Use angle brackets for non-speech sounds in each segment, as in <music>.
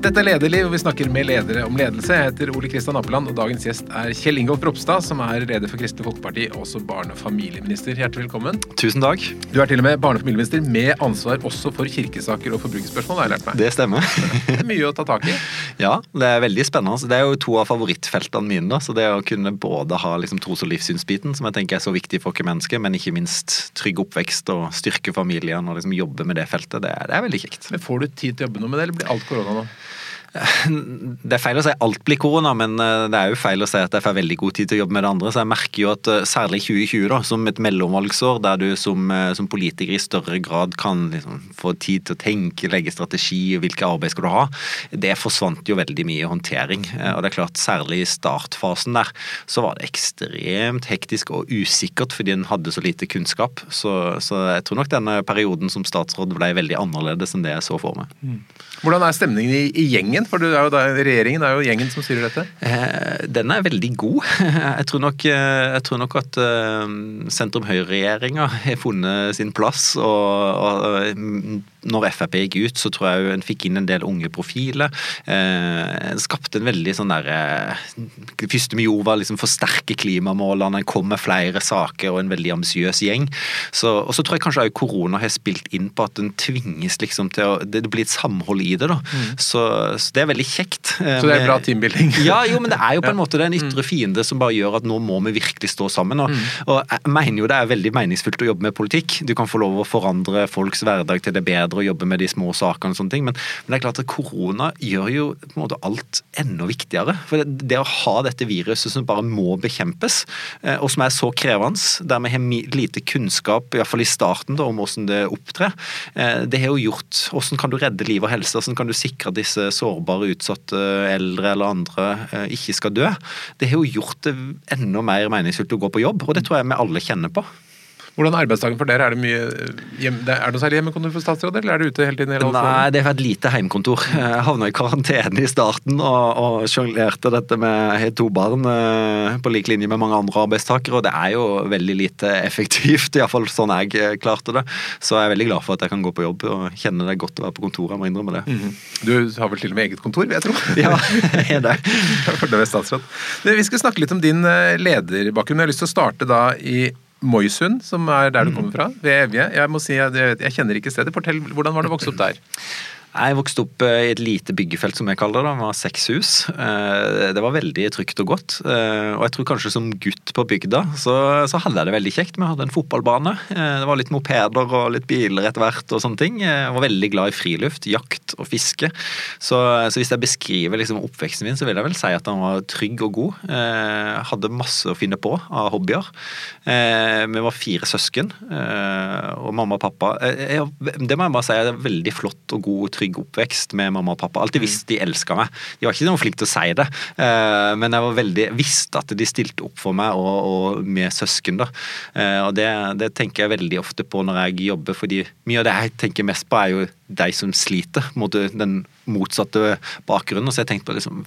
Dette er Lederliv, og vi snakker med ledere om ledelse. Jeg heter Ole Kristian Appeland, og dagens gjest er Kjell Ingolf Ropstad, som er leder for Kristelig Folkeparti og også barne- og familieminister. Hjertelig velkommen. Tusen takk. Du er til og med barne- og familieminister med ansvar også for kirkesaker og forbrukerspørsmål, har jeg lært meg. Det stemmer. Det er mye å ta tak i. <laughs> Ja, det er veldig spennende. Det er jo to av favorittfeltene mine. da, så Det å kunne både ha liksom tros- og livssynsbiten, som jeg tenker er så viktig for oss mennesker, men ikke minst trygg oppvekst og styrke familien og liksom jobbe med det feltet, det er, det er veldig kjekt. Men Får du tid til å jobbe noe med det, eller blir alt korona nå? Det er feil å si alt blir korona, men eh, det er jo feil å si at jeg får veldig god tid til å jobbe med det andre. Så jeg merker jo at eh, særlig 2020, da, som et mellomvalgsår, der du som, eh, som politiker i større grad kan liksom, få tid til å tenke, legge strategi, hvilke arbeid skal du ha, det forsvant jo veldig mye håndtering. Og det er klart, særlig i startfasen der, så var det ekstremt hektisk og usikkert fordi en hadde så lite kunnskap. Så, så jeg tror nok denne perioden som statsråd ble veldig annerledes enn det jeg så for meg. Hvordan er stemningen i, i gjengen? For er da, regjeringen er jo gjengen som styrer dette. Eh, den er veldig god. <laughs> Jeg tror nok, eh, jeg tror nok at uh, sentrum-høyre-regjeringa har funnet sin plass. og, og når Frp gikk ut, så tror jeg en fikk inn en del unge profiler. Eh, skapte en veldig sånn der eh, første vi gjorde, var liksom forsterke klimamålene. En kom med flere saker og en veldig ambisiøs gjeng. Så, og så tror jeg kanskje også korona har spilt inn på at en tvinges liksom til å Det blir et samhold i da. Mm. Så, så, det er veldig kjekt. Eh, så det er bra teambuilding? ja, jo, men det er jo på en <laughs> måte det er en ytre mm. fiende som bare gjør at nå må vi virkelig stå sammen. Og, mm. og jeg mener jo det er veldig meningsfullt å jobbe med politikk. Du kan få lov å forandre folks hverdag til det bedre å jobbe med de små sakene og sånne ting. Men, men, det er klart at korona gjør jo på en måte alt enda viktigere. For det, det å ha dette viruset som bare må bekjempes, eh, og som er så krevende, der vi har lite kunnskap, iallfall i starten, da, om hvordan det opptrer, eh, det har jo gjort Hvordan kan du redde liv og helse? Hvordan kan du sikre at disse sårbare, utsatte eldre eller andre eh, ikke skal dø? Det har jo gjort det enda mer meningsfullt å gå på jobb, og det tror jeg vi alle kjenner på. Hvordan er arbeidsdagen for dere? Er det mye hjem, er det noe særlig hjemmekontor for statsråder, eller er det ute hele tiden? Hele Nei, det er et lite heimkontor. <laughs> Jeg havna i karantene i starten og, og sjonglerte dette med to barn eh, på lik linje med mange andre arbeidstakere, og det er jo veldig lite <laughs> effektivt, iallfall sånn jeg eh, klarte det. Så jeg er veldig glad for at jeg kan gå på jobb og kjenne det godt å være på kontoret. Jeg må innrømme det. Mm -hmm. Du har vel til og med eget kontor, vil jeg tro? <laughs> Ja, jeg er det. For det er statsråd. Vi skal snakke litt om din eh, lederbakgrunn. Jeg har lyst til å starte da i Moisund, som er der du mm. kommer fra, ved Evje. Jeg må si, jeg, jeg kjenner ikke stedet. Fortell, Hvordan var det å vokse opp der? Jeg vokste opp eh, i et lite byggefelt, som jeg kaller det. Det var seks hus. Eh, det var veldig trygt og godt. Eh, og jeg tror kanskje som gutt på bygda, så, så hadde jeg det veldig kjekt. Vi hadde en fotballbane. Det var litt mopeder og litt biler etter hvert og sånne ting. Jeg var veldig glad i friluft, jakt og fiske. Så, så hvis jeg beskriver liksom oppveksten min, så vil jeg vel si at den var trygg og god. Jeg hadde masse å finne på av hobbyer. Vi var fire søsken, og mamma og pappa Det må jeg bare si er veldig flott og god trygg oppvekst med mamma og pappa. Alltid visst de elska meg. De var ikke noe flinke til å si det, eh, men jeg var veldig visste at de stilte opp for meg og, og med søsken. da. Eh, og det, det, tenker jeg veldig ofte på når jeg jobber, fordi mye av det jeg tenker mest på, er jo de som sliter. mot den motsatte bakgrunnen. Så jeg tenkte på liksom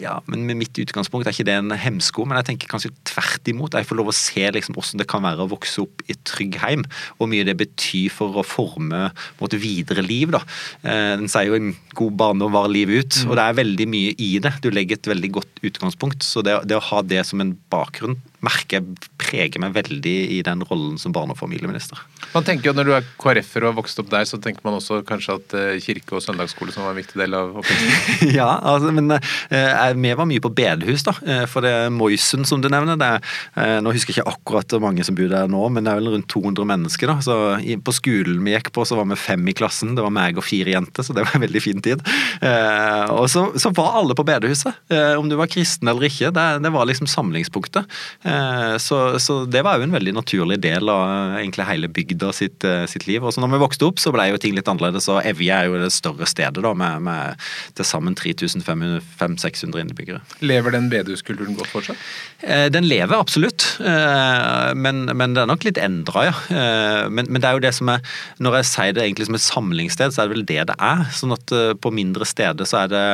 Ja, men med mitt utgangspunkt er ikke det en hemsko, men jeg tenker kanskje tvert imot. Jeg får lov å se liksom hvordan det kan være å vokse opp i et trygg heim, hvor mye det betyr for å forme måte, videre liv. da. Eh, den sier jo en god barndom varer livet ut, mm. og det er veldig mye i det. Du legger et veldig godt utgangspunkt. Så det, det å ha det som en bakgrunn merker jeg preger meg veldig i den rollen som barne- og familieminister. Man tenker jo Når du er KrF-er og har vokst opp der, så tenker man også kanskje at eh, kirke og søndagsskole som var en viktig del av oppveksten? <laughs> ja, altså, men eh, vi var mye på bedehus, da. Eh, for det er Moisen som du nevner. Det er, eh, nå husker jeg ikke akkurat hvor mange som bor der nå, men det er vel rundt 200 mennesker. da. Så i, På skolen vi gikk på, så var vi fem i klassen. Det var meg og fire jenter, så det var en veldig fin tid. Eh, og så, så, var alle på bedehuset. Eh, om du var kristen eller ikke, det, det var liksom samlingspunktet. Eh, så, så, det var jo en veldig naturlig del av eh, egentlig hele bygda sitt, eh, sitt liv. Og så når vi vokste opp, så ble jo ting litt annerledes. Og Evje er jo det større stedet da, med, med til sammen 3500-600 innbyggere. Lever den bedehuskulturen godt fortsatt? Den lever absolutt, men, men det er nok litt endra, ja. Men, men, det er jo det som er Når jeg sier det egentlig som et samlingssted, så er det vel det det er. Sånn at på mindre steder så er det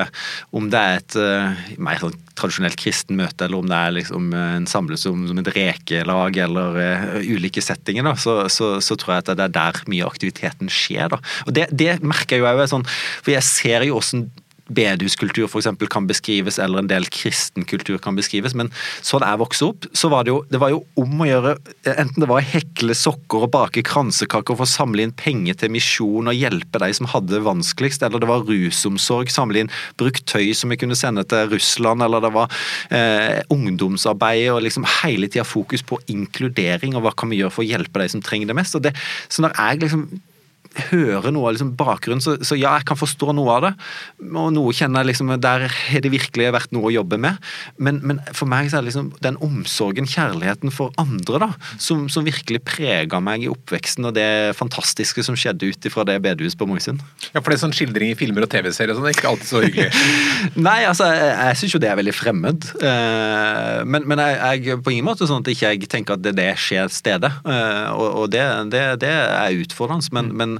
Om det er et mer sånn tradisjonelt kristen møte, eller om det er liksom en samles som, som et rekelag eller uh, ulike settinger, da, så, så, så, tror jeg at det er der mye av aktiviteten skjer. Da. Og Det, det merker jeg jo òg, sånn, for jeg ser jo åssen bedehuskultur f.eks. kan beskrives, eller en del kristen kultur kan beskrives. Men sånn jeg vokste opp, så var det jo, det var jo om å gjøre Enten det var å hekle sokker og bake kransekaker for å samle inn penger til misjon og hjelpe de som hadde det vanskeligst, eller det var rusomsorg, samle inn brukt tøy som vi kunne sende til Russland, eller det var eh, ungdomsarbeid og liksom hele tida fokus på inkludering og hva kan vi gjøre for å hjelpe de som trenger det mest. Og det, så når jeg liksom hører noe av liksom bakgrunnen, så, så, ja, jeg kan forstå noe av det. Og noe kjenner jeg liksom Der har det virkelig vært noe å jobbe med. Men, men for meg så er det liksom den omsorgen, kjærligheten for andre, da, som, som virkelig prega meg i oppveksten, og det fantastiske som skjedde ut ifra det bedehuset på Moisund. Ja, for det er sånn skildring i filmer og TV-serier og sånn, er ikke alltid så hyggelig? <laughs> Nei, altså, jeg, jeg syns jo det er veldig fremmed. Uh, men, men jeg, jeg, på ingen måte sånn at ikke jeg tenker at det, det skjer stedet. Uh, og, og det, det, det, er utfordrende. men, men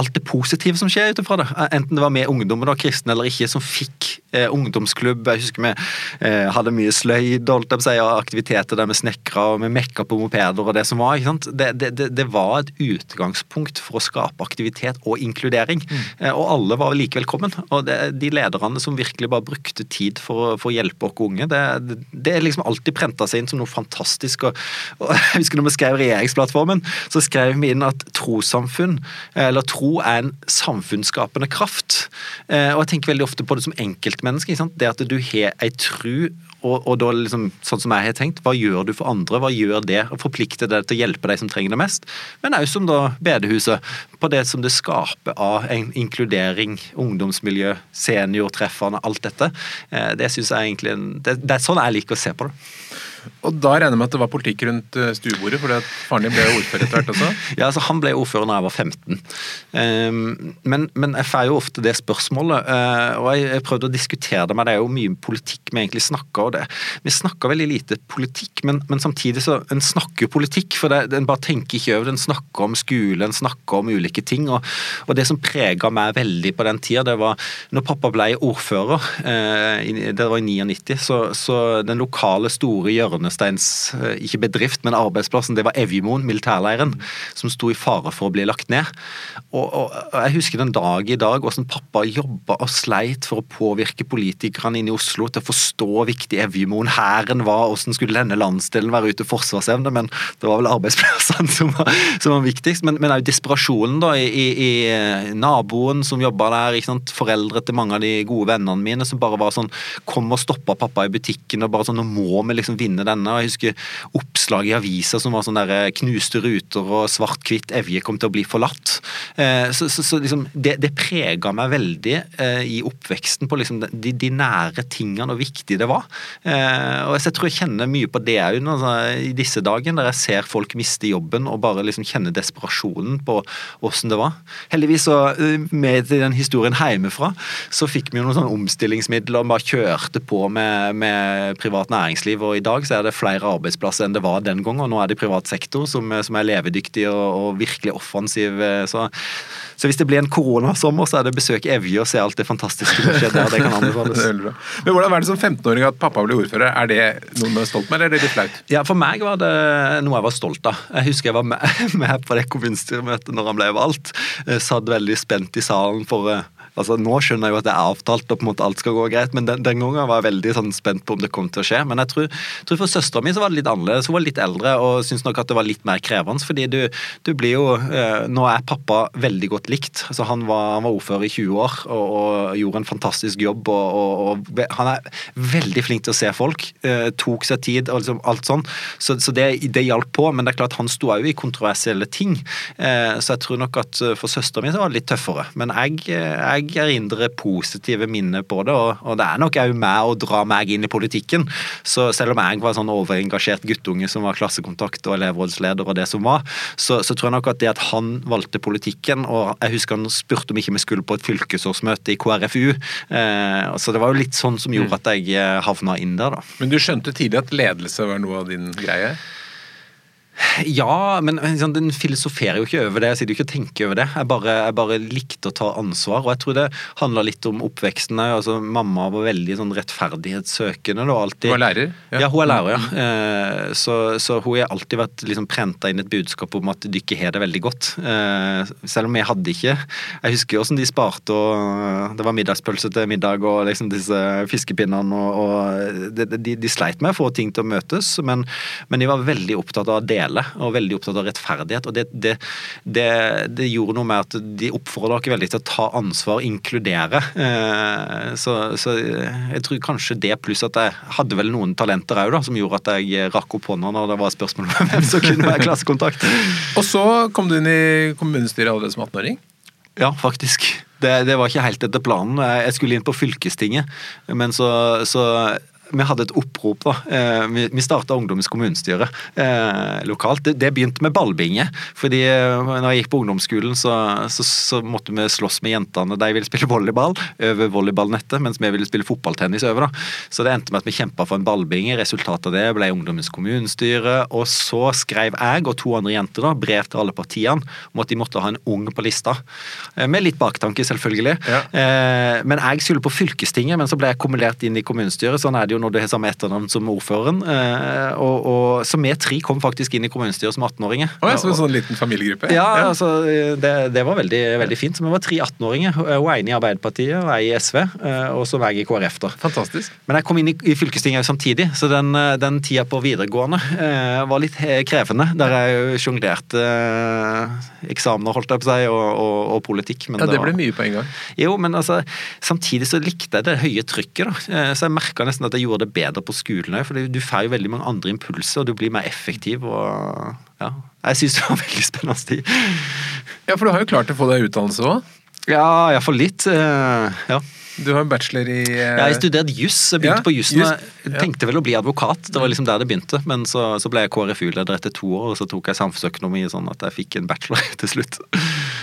alt det positive som skjer ut ifra det. Enten det var med ungdommen, da, kristne eller ikke, som fikk eh, ungdomsklubb. Jeg husker vi eh, hadde mye sløyd og aktiviteter der vi snekra og vi mekka på mopeder og det som var. Det, det, det, var et utgangspunkt for å skape aktivitet og inkludering. Mm. Eh, og alle var like velkommen. Og de lederne som virkelig bare brukte tid for, for å hjelpe oss unge, det, det, er liksom alltid prenta seg inn som noe fantastisk. Og, og <laughs> jeg husker når vi skrev regjeringsplattformen, så skrev vi inn at trossamfunn, eller tro er en samfunnsskapende kraft. Eh, og jeg tenker veldig ofte på det som enkeltmenneske. Det at du har ei tru, og, og, da liksom, sånn som jeg har tenkt, hva gjør du for andre? Hva gjør det? Og forplikte deg til å hjelpe de som trenger det mest? Men òg som da bedehuset, på det som det skaper av inkludering, ungdomsmiljø, seniortreffene, alt dette. Eh, det synes jeg egentlig det, det er sånn jeg liker å se på det. Og da regner jeg med at det var politikk rundt eh, stuebordet, for faren din ble ordfører etter hvert også? <laughs> ja, altså han ble ordfører da jeg var 15. Um, men, men, jeg får jo ofte det spørsmålet, uh, og jeg, prøvde å diskutere det med det er jo mye politikk vi egentlig snakker og det. Vi snakker veldig lite politikk, men, men samtidig så en snakker jo politikk, for det, en bare tenker ikke over det. En snakker om skole, en snakker om ulike ting. Og, og det som prega meg veldig på den tida, det var når pappa ble ordfører, uh, det var i 99, så, så den lokale store hjørnet hjørnesteins eh, Ikke bedrift, men arbeidsplassen. Det var Evjemoen, militærleiren, som sto i fare for å bli lagt ned. Og, og, Jeg husker den dag i dag hvordan pappa jobba og sleit for å påvirke politikerne inne i Oslo til å forstå hvor viktig Evjemoen, hæren var, hvordan skulle denne landsdelen være ute forsvarsevne, men det var vel arbeidsplassene <laughs> som var, som var viktigst. Men, men også desperasjonen da i, i, i eh, naboen som jobba der, ikke sant? foreldre til mange av de gode vennene mine som bare var sånn Kom og stoppa pappa i butikken og bare sånn Nå må vi liksom vinne og Jeg husker oppslag i aviser som var sånn der eh, knuste ruter og svart-hvitt Evje kom til å bli forlatt. Eh, så, så, så liksom, det, det prega meg veldig eh, i oppveksten på liksom de, de, nære tingene og viktig det var. Og jeg tror jeg kjenner mye på det òg altså, i disse dagene, der jeg ser folk miste jobben og bare liksom kjenner desperasjonen på åssen det var. Heldigvis så, med den historien hjemmefra, så fikk vi jo noen sånne omstillingsmidler og bare kjørte på med, med privat næringsliv, og i dag så er det flere arbeidsplasser enn det var den gang, og nå er det privat sektor som, som er levedyktig og, og, virkelig offensiv. Eh, så, så, hvis det blir en koronasommer, så er det besøk Evje og se alt det fantastiske som skjer der. Det kan anbefales. <laughs> Men hvordan var det som 15-åring at pappa ble ordfører? Er det noe du er stolt med, eller er det litt flaut? Ja, for meg var det noe jeg var stolt av. Jeg husker jeg var med, <laughs> med på det kommunestyremøtet når han ble valgt. Jeg satt veldig spent i salen for eh, altså Nå skjønner jeg jo at det er avtalt og på en måte alt skal gå greit, men den, den gangen var jeg veldig sånn spent på om det kom til å skje. Men jeg tror, tror for søstera mi så var det litt annerledes. Hun var litt eldre og syntes nok at det var litt mer krevende. fordi du, du blir jo eh, Nå er pappa veldig godt likt. altså Han var, han var ordfører i 20 år og, og, gjorde en fantastisk jobb. Og, og, og, Han er veldig flink til å se folk. Eh, tok seg tid og liksom alt sånn. Så, så det, det hjalp på, men det er klart han sto òg i kontroversielle ting. Eh, så jeg tror nok at for søstera mi så var det litt tøffere. Men jeg, jeg jeg erindrer positive minner på det, og, og det er nok òg med å dra meg inn i politikken. Så selv om jeg var sånn overengasjert guttunge som var klassekontakt og elevrådsleder og det som var, så, så, tror jeg nok at det at han valgte politikken, og jeg husker han spurte om ikke vi skulle på et fylkesårsmøte i KrFU, eh, så det var jo litt sånn som gjorde mm. at jeg eh, havna inn der, da. Men du skjønte tidlig at ledelse var noe av din greie? Ja, men liksom, den filosoferer jo ikke over det. Jeg sitter jo ikke og tenker over det. Jeg bare, jeg bare likte å ta ansvar. Og jeg tror det handla litt om oppveksten. Altså, mamma var veldig sånn rettferdighetssøkende. Da, alltid. Hun er lærer? Ja, hun er lærer, ja. Eh, så, så, hun har alltid vært liksom, prenta inn et budskap om at dere har det veldig godt. Eh, selv om jeg hadde ikke Jeg husker jo hvordan de sparte, og det var middagspølse til middag og liksom disse fiskepinnene. og, og de, de, sleit med å få ting til å møtes, men, men de var veldig opptatt av å dele og veldig opptatt av rettferdighet. og Det, det, det, det gjorde noe med at de oppfordra dere veldig til å ta ansvar, inkludere. Eh, så, så, jeg tror kanskje det, pluss at jeg hadde vel noen talenter òg, som gjorde at jeg rakk opp hånda når det var spørsmål om hvem som kunne være klassekontakt. og så kom du inn i kommunestyret allerede som 18-åring? Ja, faktisk. Det, det, var ikke helt etter planen. Jeg skulle inn på fylkestinget, men så, så vi hadde et opprop. da. Eh, vi, vi starta Ungdommens kommunestyre eh, lokalt. Det, det, begynte med ballbinge. fordi eh, når jeg gikk på ungdomsskolen, så, så, så, måtte vi slåss med jentene. De ville spille volleyball over volleyballnettet, mens vi ville spille fotballtennis over. da. Så det endte med at vi kjempa for en ballbinge. Resultatet av det ble Ungdommens kommunestyre. Og så skrev jeg og to andre jenter da, brev til alle partiene om at de måtte ha en ung på lista. Med litt baktanke, selvfølgelig. Ja. Eh, men jeg skulle på fylkestinget, men så ble jeg kumulert inn i kommunestyret. sånn er det jo når du har samme etternavn som ordføreren. Eh, og, og, så vi tre kom faktisk inn i kommunestyret som 18-åringer. Oh, ja, som en sånn liten familiegruppe? Ja, ja. altså det, det, var veldig, veldig fint. Så vi var tre 18-åringer. Hun ene i Arbeiderpartiet og ei i SV, eh, og så meg i KrF. da. Fantastisk. Men jeg kom inn i, i fylkestinget samtidig, så den, eh, den tida på videregående eh, var litt krevende. Der jeg sjonglerte eh, eksamener, holdt jeg på å si, og, og, og politikk. ja, det ble mye på en gang. Jo, men altså, samtidig så likte jeg det høye trykket. da. Så jeg merka nesten at jeg gjorde det bedre på skolen òg, for du får jo veldig mange andre impulser, og du blir mer effektiv. og ja, Jeg syns det var <laughs> veldig spennende tid. Ja, for du har jo klart å få deg utdannelse òg? Ja, iallfall litt. Eh, ja. Du har en bachelor i uh... Ja, jeg studerte juss. Jeg begynte ja, på jussen. Jeg tenkte vel å bli advokat, det var liksom der det begynte. Men så, så ble jeg KrFU-leder etter to år, og så tok jeg samfunnsøkonomi sånn at jeg fikk en bachelor <laughs> til slutt.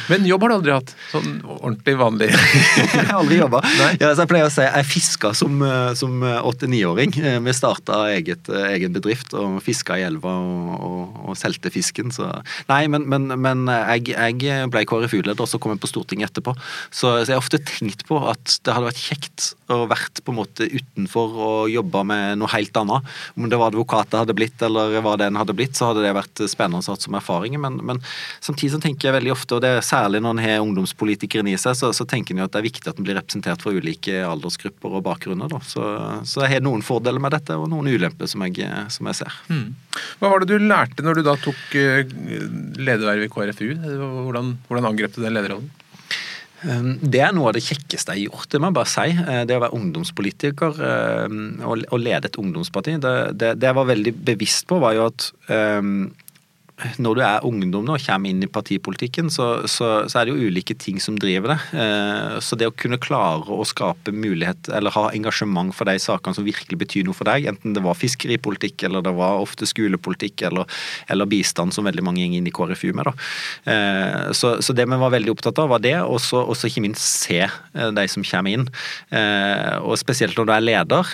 Men jobb har du aldri hatt? Sånn ordentlig vanlig? <laughs> jeg har aldri jobba. <laughs> Ja, jeg pleier å si jeg fiska som, eh, som åtte-niåring. Eh, vi starta eget, egen bedrift og fiska i elva og, og, og solgte fisken. Så Nei, men, men, men jeg, jeg, ble KrFU-leder, og så kom jeg på Stortinget etterpå. Så, så jeg har ofte tenkt på at det hadde vært kjekt å vært på en måte utenfor og jobba med noe helt annet. Om det var advokat det hadde blitt, eller hva det enn hadde blitt, så hadde det vært spennende som erfaring. Men, men, samtidig så tenker jeg veldig ofte, og det er særlig når en har ungdomspolitikeren i seg, så, så tenker en jo at det er viktig at en blir representert fra ulike aldersgrupper og bakgrunner. Da. Så, så jeg har noen fordeler med dette, og noen ulemper som jeg, som jeg ser. Mm. Hva var det du lærte når du da tok ledervervet lederverv i KrFU? Hvordan, hvordan angrep du den lederrollen? Ehm, det er noe av det kjekkeste jeg har gjort, det må jeg bare si. Eh, det å være ungdomspolitiker ehm, og lede et ungdomsparti. Det, det, det jeg var veldig bevisst på, var jo at um, når du er ungdom nå og kommer inn i partipolitikken, så, så, så, er det jo ulike ting som driver det. Eh, så det å kunne klare å skape mulighet, eller ha engasjement for de sakene som virkelig betyr noe for deg, enten det var fiskeripolitikk, eller det var ofte skolepolitikk, eller, eller bistand, som veldig mange går inn i KrFU med, da. Eh, så, så, det vi var veldig opptatt av, var det, og så ikke minst se eh, de som kommer inn. Og spesielt når du er leder,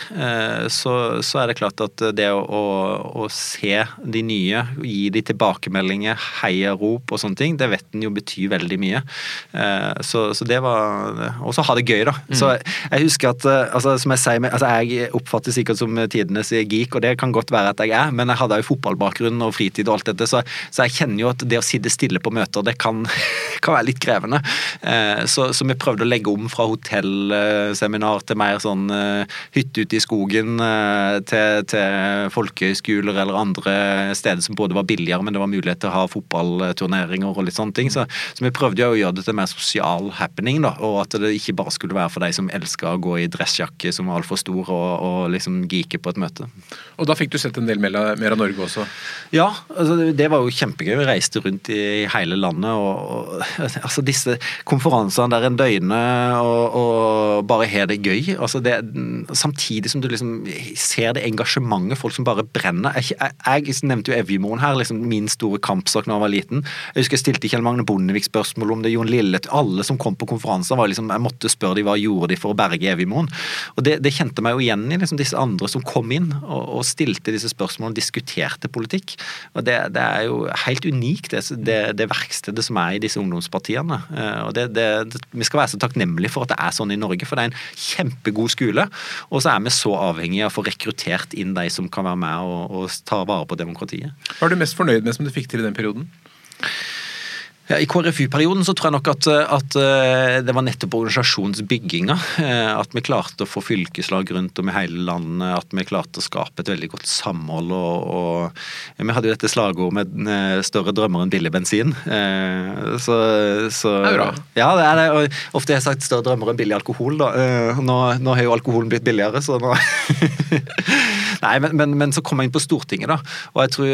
så, er det klart at det å, å, å se de nye, gi de tilbake tilbakemeldinger, heiarop og sånne ting, det vet en jo betyr veldig mye. Eh, så, så det var Og så ha det gøy, da. Mm. Så jeg husker at eh, altså, som jeg sier, altså, jeg oppfattes sikkert som tidenes geek, og det kan godt være at jeg er, men jeg hadde jo fotballbakgrunn og fritid og alt dette, så, så, jeg kjenner jo at det å sitte stille på møter, det kan, <laughs> kan være litt krevende. Eh, så, så, vi prøvde å legge om fra hotellseminar til mer sånn hytte ute i skogen, til, til folkehøyskoler eller andre steder som både var billigere, men det var mulighet til å ha fotballturneringer og litt sånne ting. Så, så vi prøvde jo å gjøre det til mer sosial happening, da, og at det ikke bare skulle være for de som elska å gå i dressjakke som var altfor stor og, og, liksom geeke på et møte. Og da fikk du sett en del mer av Norge også? Ja, altså, det var jo kjempegøy. Vi reiste rundt i hele landet og, og altså disse konferansene der en døgner og, og bare har det gøy. Altså det, samtidig som du liksom ser det engasjementet, folk som bare brenner. Jeg, jeg, jeg nevnte jo Evjemoen her, liksom min store kampsak da jeg var liten. Jeg husker jeg stilte Kjell Magne Bondevik spørsmål om det. Jon Lille, alle som kom på konferanser, var liksom, jeg måtte spørre dem hva gjorde de for å berge Evjemoen. Og det, det, kjente meg jo igjen i liksom disse andre som kom inn og, og stilte disse spørsmålene, diskuterte politikk. Og det, det er jo helt unikt, det, det, det, verkstedet som er i disse ungdomspartiene. Eh, og Vi skal være så takknemlige for at det er sånn i Norge, for det er en kjempegod skole. Og så er vi så avhengige av å få rekruttert inn de som kan være med og, og ta vare på demokratiet. Hva er du mest fornøyd med som du fikk til i den perioden? Ja, I KrFU-perioden så tror jeg nok at, at, eh, det var nettopp organisasjonsbygginga. Eh, at vi klarte å få fylkeslag rundt om i hele landet. At vi klarte å skape et veldig godt samhold. Og, og Vi hadde jo dette slagordet med eh, 'større drømmer enn billig bensin'. Så, så Det er bra. Ja, det er det. Og ofte har jeg sagt 'større drømmer enn billig alkohol'. da. Nå, nå har jo alkoholen blitt billigere, så nå <laughs> Nei, men, men, men, så kom jeg inn på Stortinget, da. Og jeg tror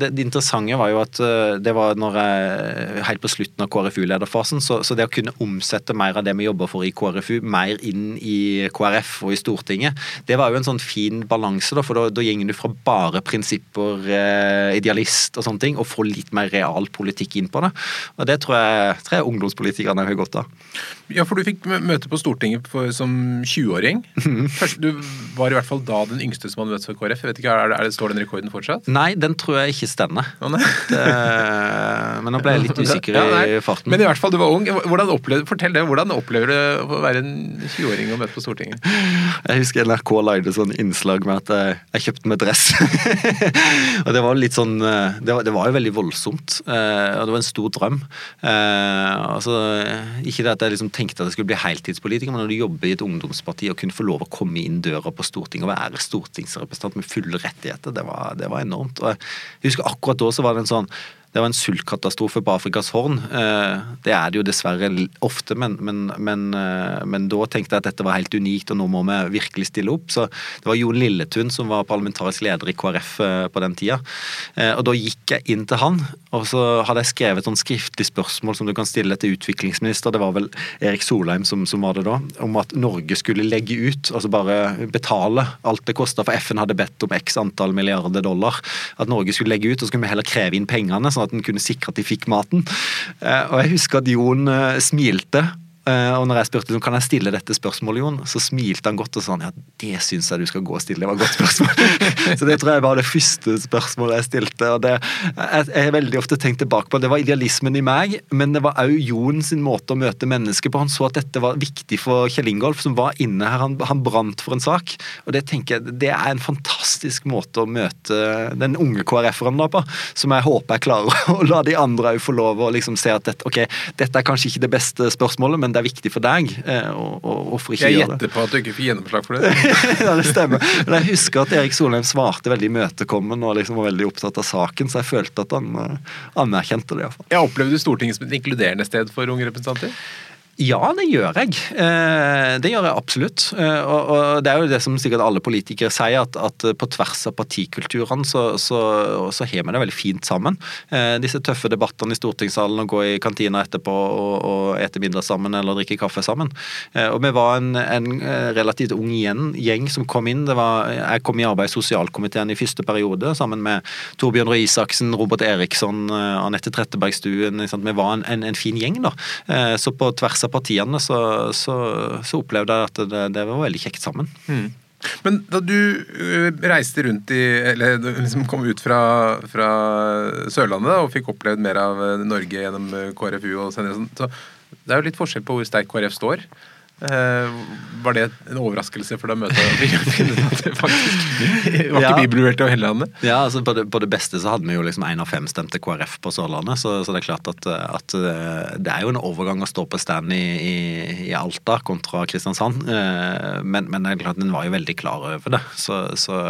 det, det interessante var jo at det var når jeg helt på slutten av KrFU-lederfasen. Så, så, det å kunne omsette mer av det vi jobber for i KrFU, mer inn i KrF og i Stortinget, det var jo en sånn fin balanse, da, for da, da gjenger du fra bare prinsipper, eh, idealist og sånne ting, og får litt mer real politikk inn på det. Og det tror jeg, tror jeg ungdomspolitikerne har godt av. Ja, for du fikk møte på Stortinget for, som 20-åring. Mhm. Du var i hvert fall da den yngste som hadde møtt for KrF. Jeg vet ikke, er det, er det, Står den rekorden fortsatt? Nei, den tror jeg ikke stender. Oh, det, men nå ble jeg litt usikker <laughs> ja, i farten. Men i hvert fall, du var ung. Opplevde, fortell det, Hvordan opplever du å være en 20-åring og møte på Stortinget? Jeg husker NRK lagde sånn innslag med at jeg, jeg kjøpte meg dress. <laughs> og det var litt sånn eh, det var, det var, jo veldig voldsomt. Eh, og det var en stor drøm. Eh, altså, ikke det at jeg liksom tenkte at jeg skulle bli heltidspolitiker, men når du jobber i et ungdomsparti og kunne få lov å komme inn døra på Stortinget og være stortingsrepresentant med fulle rettigheter, det var, det var enormt. Og jeg husker akkurat da så var det en sånn det var en sultkatastrofe på Afrikas Horn. Eh, det er det jo dessverre ofte, men, men, men, eh, men, da tenkte jeg at dette var helt unikt, og nå må vi virkelig stille opp. Så det var Jon Lilletun som var parlamentarisk leder i KrF eh, på den tida. Og da gikk jeg inn til han, og så hadde jeg skrevet et sånn skriftlig spørsmål som du kan stille til utviklingsminister, det var vel Erik Solheim som, som var det da, om at Norge skulle legge ut, altså bare betale alt det kosta, for FN hadde bedt om x antall milliarder dollar. At Norge skulle legge ut, og så skulle vi heller kreve inn pengene. sånn at en kunne sikre at de fikk maten. Eh, og jeg husker at Jon eh, smilte og når jeg spurte kan jeg stille dette spørsmålet, Jon, så smilte han godt og sa ja, det syns jeg du skal gå og stille. Det var et godt spørsmål. <laughs> så det tror jeg var det første spørsmålet jeg stilte. og det, Jeg har veldig ofte tenkt tilbake på det var idealismen i meg, men det var òg Jon sin måte å møte mennesker på. Han så at dette var viktig for Kjell Ingolf, som var inne her. Han, han brant for en sak. Og det tenker jeg, det er en fantastisk måte å møte den unge KrF-eren på, som jeg håper jeg klarer <laughs> å la de andre òg få lov å liksom se at dette, ok, dette er kanskje ikke det beste spørsmålet, men det er viktig for deg. Og, og, og, og jeg gjetter på at du ikke får gjennomslag for det. <laughs> ja, det stemmer. Men jeg husker at Erik Solheim svarte veldig imøtekommende og liksom var veldig opptatt av saken, så jeg følte at han uh, anerkjente det. I fall. Jeg opplevde Stortinget som et inkluderende sted for unge representanter? Ja, det gjør jeg. Eh, det gjør jeg absolutt. Eh, og det er jo det som sikkert alle politikere sier, at, at på tvers av partikulturene så, så, så, har vi det veldig fint sammen. Eh, disse tøffe debattene i stortingssalen og gå i kantina etterpå og, og ete middag sammen eller drikke kaffe sammen. Og vi var en, en relativt ung gjeng som kom inn. Var, jeg kom i arbeid i sosialkomiteen i første periode sammen med Torbjørn Røe Isaksen, Robert Eriksson, Anette Trettebergstuen. Vi var en, en, en fin gjeng, da. Så på tvers av partiene, så, så, så opplevde jeg at det, det, var veldig kjekt sammen. Mm. Men da du øh, reiste rundt i Eller liksom kom ut fra, fra Sørlandet og fikk opplevd mer av øh, Norge gjennom øh, KrFU og senere sånn, så det er jo litt forskjell på hvor sterk KrF står. Eh, var det en overraskelse for deg å møte <laughs> at det faktisk var ikke bibelvurdert av hele landet? Ja, altså på det, på det, beste så hadde vi jo liksom én av fem stemte KrF på Sørlandet, så, så, det er klart at, at, eh, det er jo en overgang å stå på stand i, i, i Alta kontra Kristiansand. Eh, men, men det er klart den var jo veldig klar over det, så, så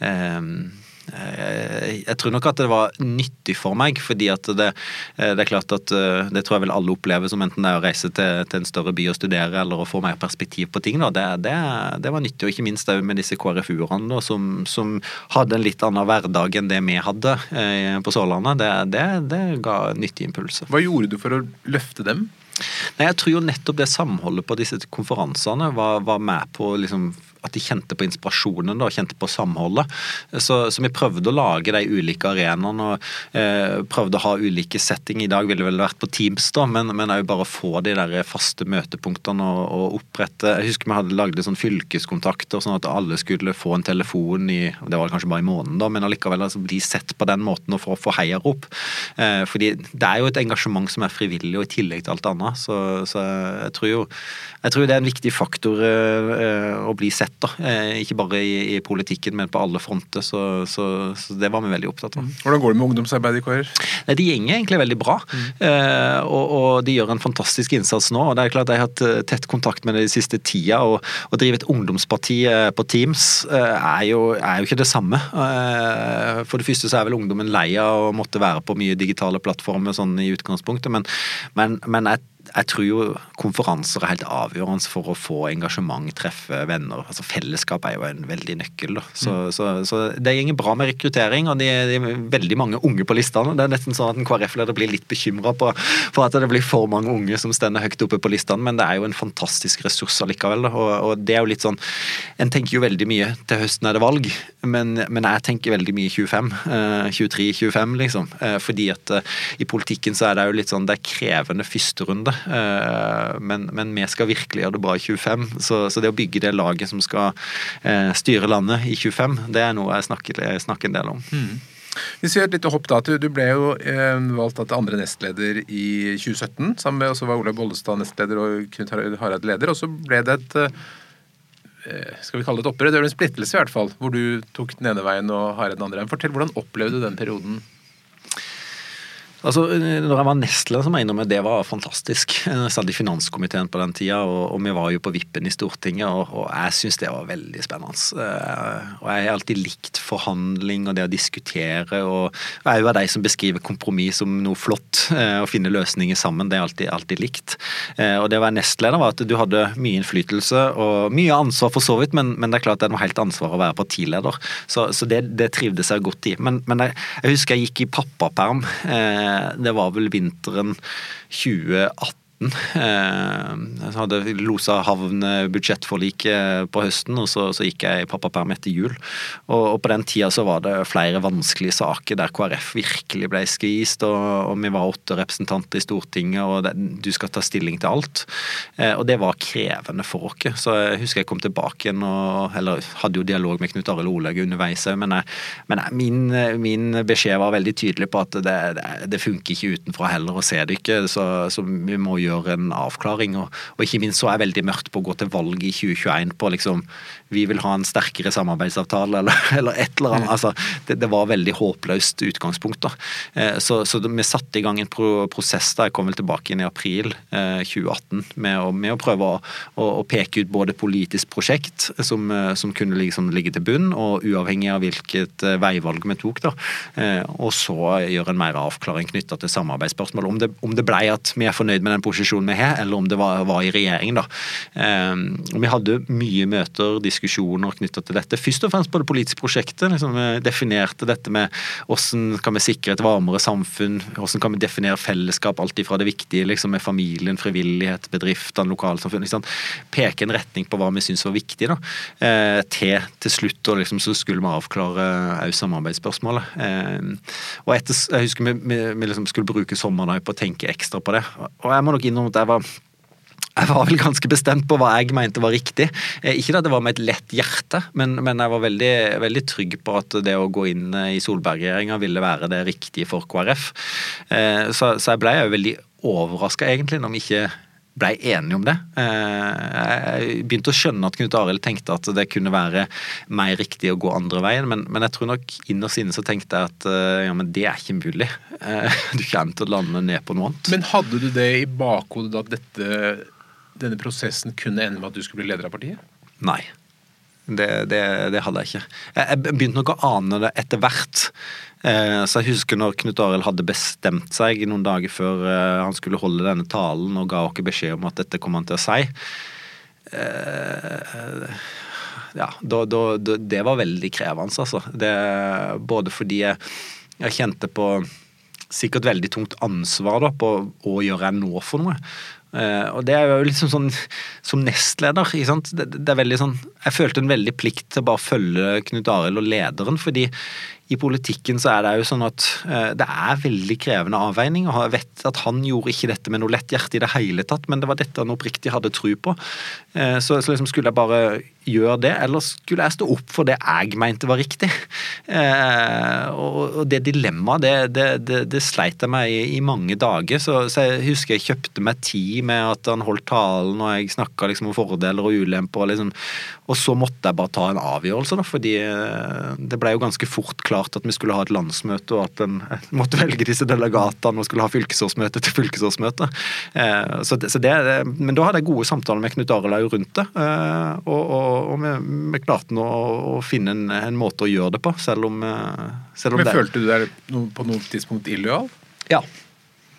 um Eh, jeg tror nok at det var nyttig for meg, fordi at det, eh, det er klart at eh, det tror jeg vel alle opplever som enten det er å reise til, til en større by og studere eller å få mer perspektiv på ting. Det, det, det, var nyttig, og ikke minst med disse KrFU-erne som, som, hadde en litt annen hverdag enn det vi hadde på Sørlandet. Det, det ga nyttige impulser. Hva gjorde du for å løfte dem? Nei, Jeg tror jo nettopp det samholdet på disse konferansene var, var med på liksom at de kjente på inspirasjonen da, kjente på samholdet. Så, så, vi prøvde å lage de ulike arenaene og eh, prøvde å ha ulike setting. I dag ville det vel vært på Teams, da, men, også bare få de der faste møtepunktene og, og opprette Jeg husker vi hadde lagd sånn fylkeskontakter, sånn at alle skulle få en telefon i det var kanskje bare i måneden, da, men allikevel altså, bli sett på den måten og få, få heiarop. Eh, fordi det er jo et engasjement som er frivillig, og i tillegg til alt annet. Så, så jeg tror jo jeg tror det er en viktig faktor eh, å bli sett, da. Uh, ikke bare i, i, politikken, men på alle fronter. Så, så, så, det var vi veldig opptatt av. Hvordan går det med ungdomsarbeidet i KrF? De gjenger egentlig veldig bra. Mm. Uh, og, og, de gjør en fantastisk innsats nå. og det er klart Jeg har hatt tett kontakt med det de siste tida. og Å drive et ungdomsparti på Teams er jo, er jo ikke det samme. For det første så er vel ungdommen lei av å måtte være på mye digitale plattformer sånn i utgangspunktet, men, men, men jeg jeg tror jo konferanser er helt avgjørende for å få engasjement, treffe venner. altså Fellesskap er jo en veldig nøkkel. Så, mm. så, så, det går bra med rekruttering, og det de er veldig mange unge på listene. Det er nesten sånn at en KrF-leder blir litt bekymra for at det blir for mange unge som stender høyt oppe på listene, men det er jo en fantastisk ressurs allikevel. Og, og, det er jo litt sånn En tenker jo veldig mye til høsten er det valg, men, men jeg tenker veldig mye 25. Eh, 23-25, liksom. Eh, fordi at eh, i politikken så er det jo litt sånn det er krevende førsterunde. Eh, men, men, vi skal virkelig gjøre det bra i 25. Så, så, det å bygge det laget som skal eh, styre landet i 25, det er noe jeg snakker, jeg snakker en del om. Mm. Hvis vi gjør et lite hopp da, Du ble jo eh, valgt til andre nestleder i 2017. Sammen med også var Olaug Bollestad nestleder og Knut Harald leder. Og så ble det et skal vi kalle det et opprør? Det er en splittelse, i hvert fall, hvor du tok den ene veien og Hareid den andre. Fortell, Hvordan opplevde du den perioden? Altså, når jeg var nestleder, så mener innrømme det var fantastisk. Jeg satt i finanskomiteen på den tida, og, og vi var jo på vippen i Stortinget, og, og jeg syns det var veldig spennende. Uh, og jeg har alltid likt forhandling og det å diskutere, og jeg er jo av de som beskriver kompromiss som noe flott. Uh, å finne løsninger sammen, det er alltid, alltid likt. Uh, og det å være nestleder var at du hadde mye innflytelse og mye ansvar for så vidt, men, men det er klart det er noe helt ansvar å være partileder. Så, så det, det trivdes jeg godt i. Men, men jeg, jeg, husker jeg gikk i pappaperm. Uh, det var vel vinteren 2018 Eh, jeg hadde losa havnbudsjettforliket på høsten, og så, så gikk jeg i pappaperm etter jul. Og, og, på den tida så var det flere vanskelige saker der KrF virkelig ble skvist, og, og vi var åtte representanter i Stortinget, og det, du skal ta stilling til alt. Eh, og det var krevende for oss. Så jeg husker jeg kom tilbake igjen og eller hadde jo dialog med Knut Arild Olaug underveis men, jeg, men jeg, min, min, beskjed var veldig tydelig på at det, det, det funker ikke utenfra heller å se det ikke, så, så vi må gjøre gjøre en avklaring. Og, og, ikke minst så er jeg veldig mørkt på å gå til valg i 2021 på liksom vi vil ha en sterkere samarbeidsavtale eller, <laughs> eller et eller annet. Mm. Altså, det, det, var veldig håpløst utgangspunkt. da. Eh, så, så, vi satte i gang en pro prosess da jeg kom vel tilbake inn i april eh, 2018 med å, med å prøve å, å, å, peke ut både politisk prosjekt som, eh, som kunne liksom ligge til bunn, og uavhengig av hvilket eh, veivalg vi tok. da, eh, Og så gjøre en mer avklaring knytta til samarbeidsspørsmål. Om det, om det blei at vi er fornøyd med den posisjonen vi har, eller om det var, var i regjering. da. Eh, vi hadde mye møter, diskusjoner knytta til dette. Først og fremst på det politiske prosjektet. Liksom, vi definerte dette med hvordan kan vi sikre et varmere samfunn, hvordan kan vi definere fellesskap, alt ifra det viktige liksom, med familien, frivillighet, bedriftene, lokalsamfunn. Liksom. Peke en retning på hva vi syns var viktig, da. Eh, til til slutt og liksom, så skulle vi avklare òg samarbeidsspørsmålet. Eh, og etter, jeg husker vi, vi, vi liksom skulle bruke sommeren på å tenke ekstra på det. Og jeg må nok innrømme at jeg var jeg var vel ganske bestemt på hva jeg mente var riktig. Eh, ikke at det var med et lett hjerte, men, men jeg var veldig, veldig, trygg på at det å gå inn i Solberg-regjeringa ville være det riktige for KrF. Eh, så, så jeg ble jo veldig overraska, egentlig, når vi ikke ble enige om det. Eh, jeg begynte å skjønne at Knut Arild tenkte at det kunne være mer riktig å gå andre veien, men, men jeg tror nok innerst inne så tenkte jeg at ja, men det er ikke mulig. <laughs> Du kommer til å lande ned på noe annet. Men hadde du det i bakhodet at dette denne prosessen kunne ende med at du skulle bli leder av partiet? Nei. Det, det, det hadde jeg ikke. Jeg begynte nok å ane det etter hvert. Eh, så jeg husker når Knut Arild hadde bestemt seg noen dager før eh, han skulle holde denne talen og ga oss beskjed om at dette kom han til å si. Eh, ja, da, da, det var veldig krevende, altså. Det, både fordi jeg, jeg kjente på sikkert veldig tungt ansvar da, på hva gjør jeg nå for noe. Og det er jo liksom sånn som nestleder. Det, det er veldig sånn Jeg følte en veldig plikt til å bare følge Knut Arild og lederen, fordi i politikken så er det jo sånn at uh, det er veldig krevende avveining. og Jeg vet at han gjorde ikke dette med noe lett hjerte i det hele tatt, men det var dette han oppriktig hadde tro på. Uh, så, så liksom skulle jeg bare gjøre det, eller skulle jeg stå opp for det jeg mente var riktig? Eh, og, det dilemmaet, det, det, det, det, sleit jeg meg i, i mange dager. Så, så, jeg husker jeg kjøpte meg tid med at han holdt talen, og jeg snakka liksom om fordeler og ulemper. Og, liksom, og så måtte jeg bare ta en avgjørelse, da, fordi det ble jo ganske fort klart at vi skulle ha et landsmøte, og at en måtte velge disse delegatene og skulle ha fylkesårsmøte til fylkesårsmøte. Eh, så så men da hadde jeg gode samtaler med Knut Arild rundt det, eh, og, og, og vi, vi, klarte nå å finne en, en, måte å gjøre det på, selv om, eh, selv om Men det Følte du deg på noe tidspunkt illojal? Ja.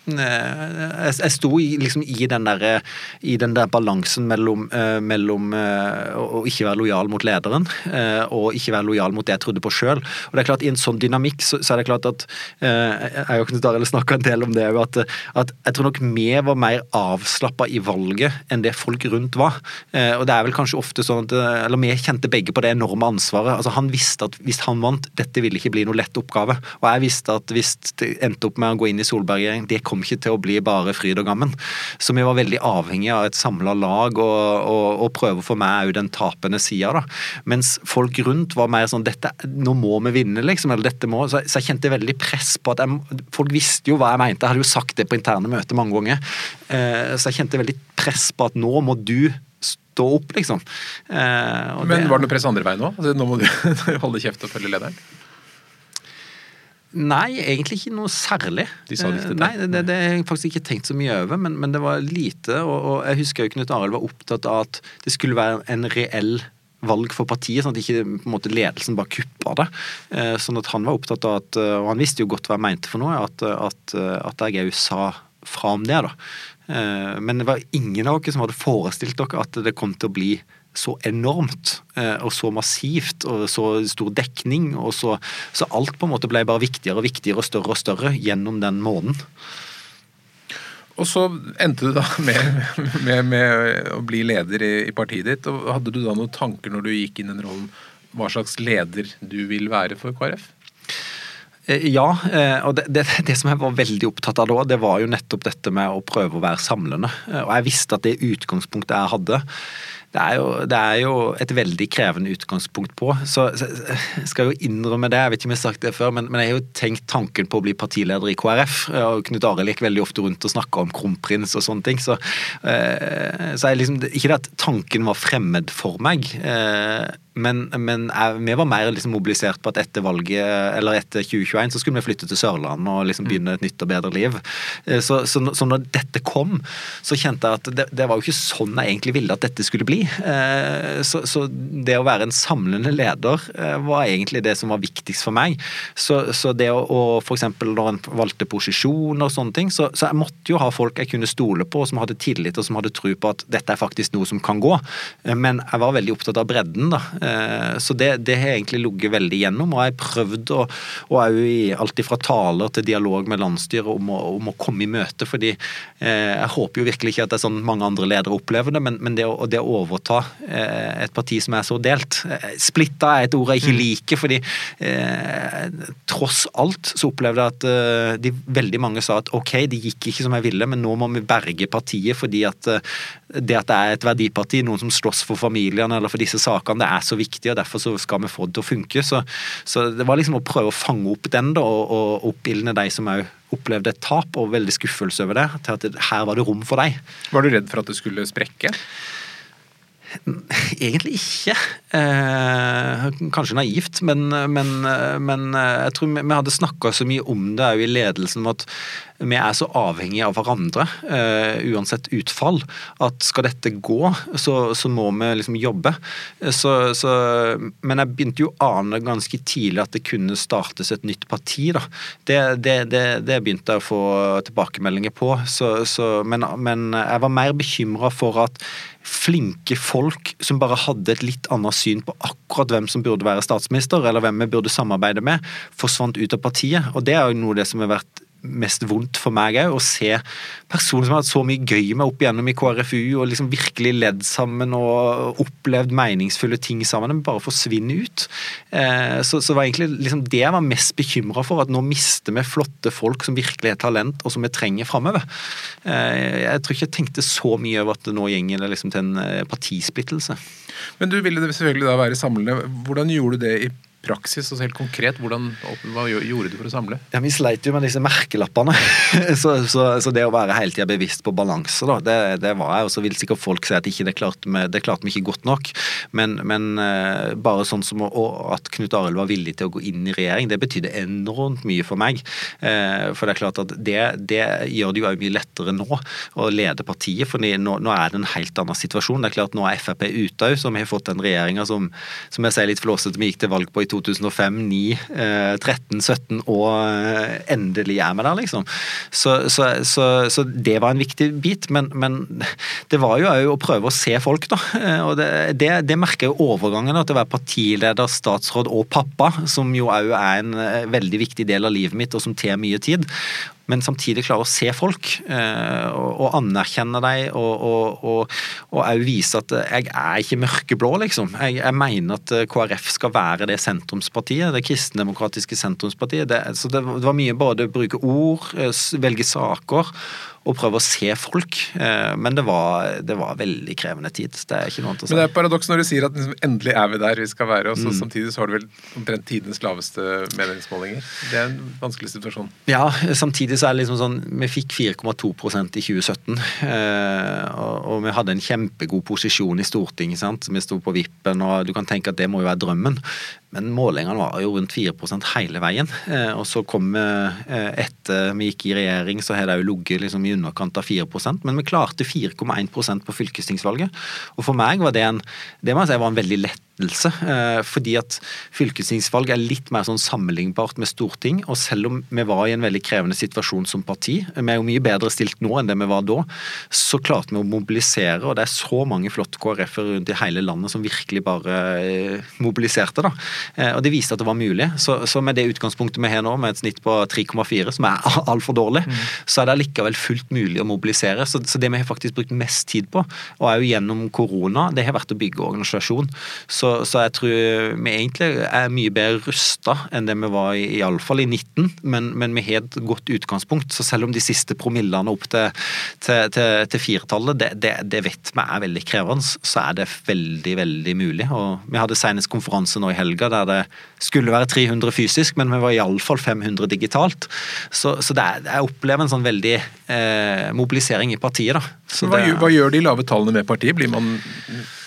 Jeg, jeg sto i, liksom i den der, i den der balansen mellom, uh, mellom uh, å ikke være lojal mot lederen uh, og ikke være lojal mot det jeg trodde på sjøl. Og det er klart, I en sånn dynamikk så, så er det klart at Jeg har Knut Arild snakka en del om det at, at, jeg tror nok vi var mer avslappa i valget enn det folk rundt var. og det er vel kanskje ofte sånn at Eller vi kjente begge på det enorme ansvaret. altså Han visste at hvis han vant, dette ville ikke bli noe lett oppgave. Og jeg visste at hvis det endte opp med å gå inn i Solberg-regjering, det kom kom ikke til å bli bare fryd og gammen. Så vi var veldig avhengige av et samla lag og, og, og, prøve å få med òg den tapende sida. Mens folk rundt var mer sånn dette, Nå må vi vinne, liksom. eller dette må, Så, så jeg kjente veldig press på at jeg, Folk visste jo hva jeg mente, jeg hadde jo sagt det på interne møter mange ganger. Eh, så jeg kjente veldig press på at nå må du stå opp, liksom. Eh, Men det, var det noe press andre veien òg? Altså, nå må du <laughs> holde kjeft og følge lederen? Nei, egentlig ikke noe særlig. De sa det ikke Nei, det, det, har jeg faktisk ikke tenkt så mye over, men, men det var lite. Og, og jeg husker jo Knut Arild var opptatt av at det skulle være en reell valg for partiet, sånn at ikke på en måte, ledelsen bare kuppa det. Eh, sånn at han var opptatt av at, og han visste jo godt hva jeg mente for noe, at, at, at òg sa fra om det. da. Eh, men det var ingen av dere som hadde forestilt dere at det kom til å bli så enormt eh, og så massivt og så stor dekning. og så, så, alt på en måte ble bare viktigere og viktigere og større og større gjennom den måneden. Og så endte du da <laughs> med, med, med å bli leder i, i, partiet ditt. og Hadde du da noen tanker når du gikk inn i den rollen, hva slags leder du vil være for KrF? Eh, ja, eh, og det, det, det, som jeg var veldig opptatt av da, det var jo nettopp dette med å prøve å være samlende. Og jeg visste at det utgangspunktet jeg hadde, det er, jo, det er, jo, et veldig krevende utgangspunkt på. Så, så jeg jo innrømme det, jeg vet ikke om jeg har sagt det før, men, men, jeg har jo tenkt tanken på å bli partileder i KrF. og Knut Arild gikk veldig ofte rundt og snakka om kronprins og sånne ting. Så, eh, så jeg liksom, ikke det at tanken var fremmed for meg. Men, men jeg, vi var mer liksom mobilisert på at etter valget, eller etter 2021 så skulle vi flytte til Sørlandet og liksom begynne et nytt og bedre liv. Eh, så, så, så når dette kom, så kjente jeg at det, det, var jo ikke sånn jeg egentlig ville at dette skulle bli. Eh, så, så det å være en samlende leder eh, var egentlig det som var viktigst for meg. Så, det å, å f.eks. når en valgte posisjon og sånne ting, så, jeg måtte jo ha folk jeg kunne stole på, som hadde tillit og som hadde tro på at dette er faktisk noe som kan gå. Men jeg var veldig opptatt av bredden. da så det, det har egentlig ligget veldig gjennom, og jeg har prøvd å, og òg i alt fra taler til dialog med landsstyret om, om, å komme i møte. fordi eh, jeg håper jo virkelig ikke at det er sånn mange andre ledere opplever det, men, men det, å, det, å, overta eh, et parti som er så delt Splitta er et ord jeg ikke mm. liker, fordi eh, tross alt så opplevde jeg at eh, de, veldig mange sa at ok, det gikk ikke som jeg ville, men nå må vi berge partiet fordi at det at det er et verdiparti, noen som slåss for familiene eller for disse sakene, det er så viktig, og derfor så skal vi få det til å funke. Så, så det var liksom å prøve å fange opp den da, og, og oppildne de som òg opplevde et tap og veldig skuffelse over det, til at det, her var det rom for deg. Var du redd for at det skulle sprekke? <laughs> Egentlig ikke. Eh, kanskje naivt, men, men, men, jeg tror vi, vi hadde snakka så mye om det òg i ledelsen, om at vi er så avhengige av hverandre, uh, uansett utfall, at skal dette gå, så, så må vi liksom jobbe. Så, så, men jeg begynte jo å ane ganske tidlig at det kunne startes et nytt parti. da. Det, det, det, det begynte jeg å få tilbakemeldinger på. Men, men, jeg var mer bekymra for at flinke folk som bare hadde et litt annet syn på akkurat hvem som burde være statsminister, eller hvem vi burde samarbeide med, forsvant ut av partiet. Og det er jo noe av det som har vært mest vondt for meg òg. Å se personer som har hatt så mye gøy med opp igjennom i KrFU, og liksom virkelig ledd sammen og opplevd meningsfulle ting sammen, bare forsvinne ut. Eh, så, så var egentlig liksom det jeg var mest bekymra for, at nå mister vi flotte folk som virkelig er talent, og som vi trenger framover. Eh, jeg tror ikke jeg tenkte så mye over at det nå gjenger liksom til en eh, partisplittelse. Men du ville selvfølgelig da være samlende. Hvordan gjorde du det i praksis, altså helt konkret, hvordan, hva gjorde du for å samle? Ja, Vi sleit jo med disse merkelappene. <laughs> så, så, så, det å være hele tida bevisst på balanse, da, det, det, var jeg. Og så vil sikkert folk si at ikke det klarte vi det klarte vi ikke godt nok. Men, men uh, bare sånn som å, at Knut Arild var villig til å gå inn i regjering, det betydde enormt mye for meg. Uh, for det er klart at det, det gjør det jo mye lettere nå å lede partiet, for nå, nå, er det en helt annen situasjon. Det er klart Nå er Frp ute òg, så vi har fått den regjeringa som, som jeg sier litt flåsete vi gikk til valg på i 2005, 9, 13, 17 og eh, endelig er vi der, liksom. Så, så, så, så, det var en viktig bit. Men, men det var jo òg å prøve å se folk, da. Eh, og det, det, det merker jo overgangen til å være partileder, statsråd og pappa, som jo òg er en eh, veldig viktig del av livet mitt, og som tar mye tid men samtidig klare å se folk eh, og, anerkjenne dem, og òg vise at jeg er ikke mørkeblå, liksom. Jeg, jeg, mener at eh, KrF skal være det sentrumspartiet, det kristendemokratiske sentrumspartiet. Det, så det var mye både å bruke ord, eh, velge saker og prøve å se folk. Eh, men det var, det var veldig krevende tid. Det er ikke noe annet å si. Men det er paradoks når du sier at liksom, endelig er vi der vi skal være, og så mm. samtidig så har du vel omtrent tidenes laveste meningsmålinger. Det er en vanskelig situasjon. Ja, samtidig så er det liksom sånn Vi fikk 4,2% i 2017, og, og vi hadde en kjempegod posisjon i Stortinget. sant? Vi sto på vippen, og du kan tenke at det må jo være drømmen. Men målingene var jo rundt 4 hele veien. Eh, og så kom vi etter vi gikk i regjering, så har det jo ligget liksom i underkant av 4 men vi klarte 4,1% på fylkestingsvalget. Og for meg var det en, det må jeg si var en veldig lett lettelse. Eh, fordi at fylkestingsvalg er litt mer sånn sammenlignbart med storting. Og selv om vi var i en veldig krevende situasjon som parti, vi er jo mye bedre stilt nå enn det vi var da, så klarte vi å mobilisere. Og det er så mange flotte KrF-er rundt i hele landet som virkelig bare eh, mobiliserte. da. Eh, og det viste at det var mulig. Så, så med det utgangspunktet vi har nå, med et snitt på 3,4, som er <laughs> altfor dårlig, mm. så er det likevel fullt mulig å mobilisere. Så, så, det vi har faktisk brukt mest tid på, og er jo gjennom korona, det har vært å bygge organisasjon. Så så, så, jeg tror vi egentlig er mye bedre rusta enn det vi var i, iallfall i 19, men, men, vi har et godt utgangspunkt. Så selv om de siste promillene opp til, til, til, til firetallet, det, det, det, vet vi er veldig krevende, så er det veldig, veldig mulig. Og vi hadde senest konferanse nå i helga der det skulle være 300 fysisk, men vi var iallfall 500 digitalt. Så, så er, jeg opplever en sånn veldig eh, mobilisering i partiet, da. Hva, hva gjør de lave tallene med partiet? Blir man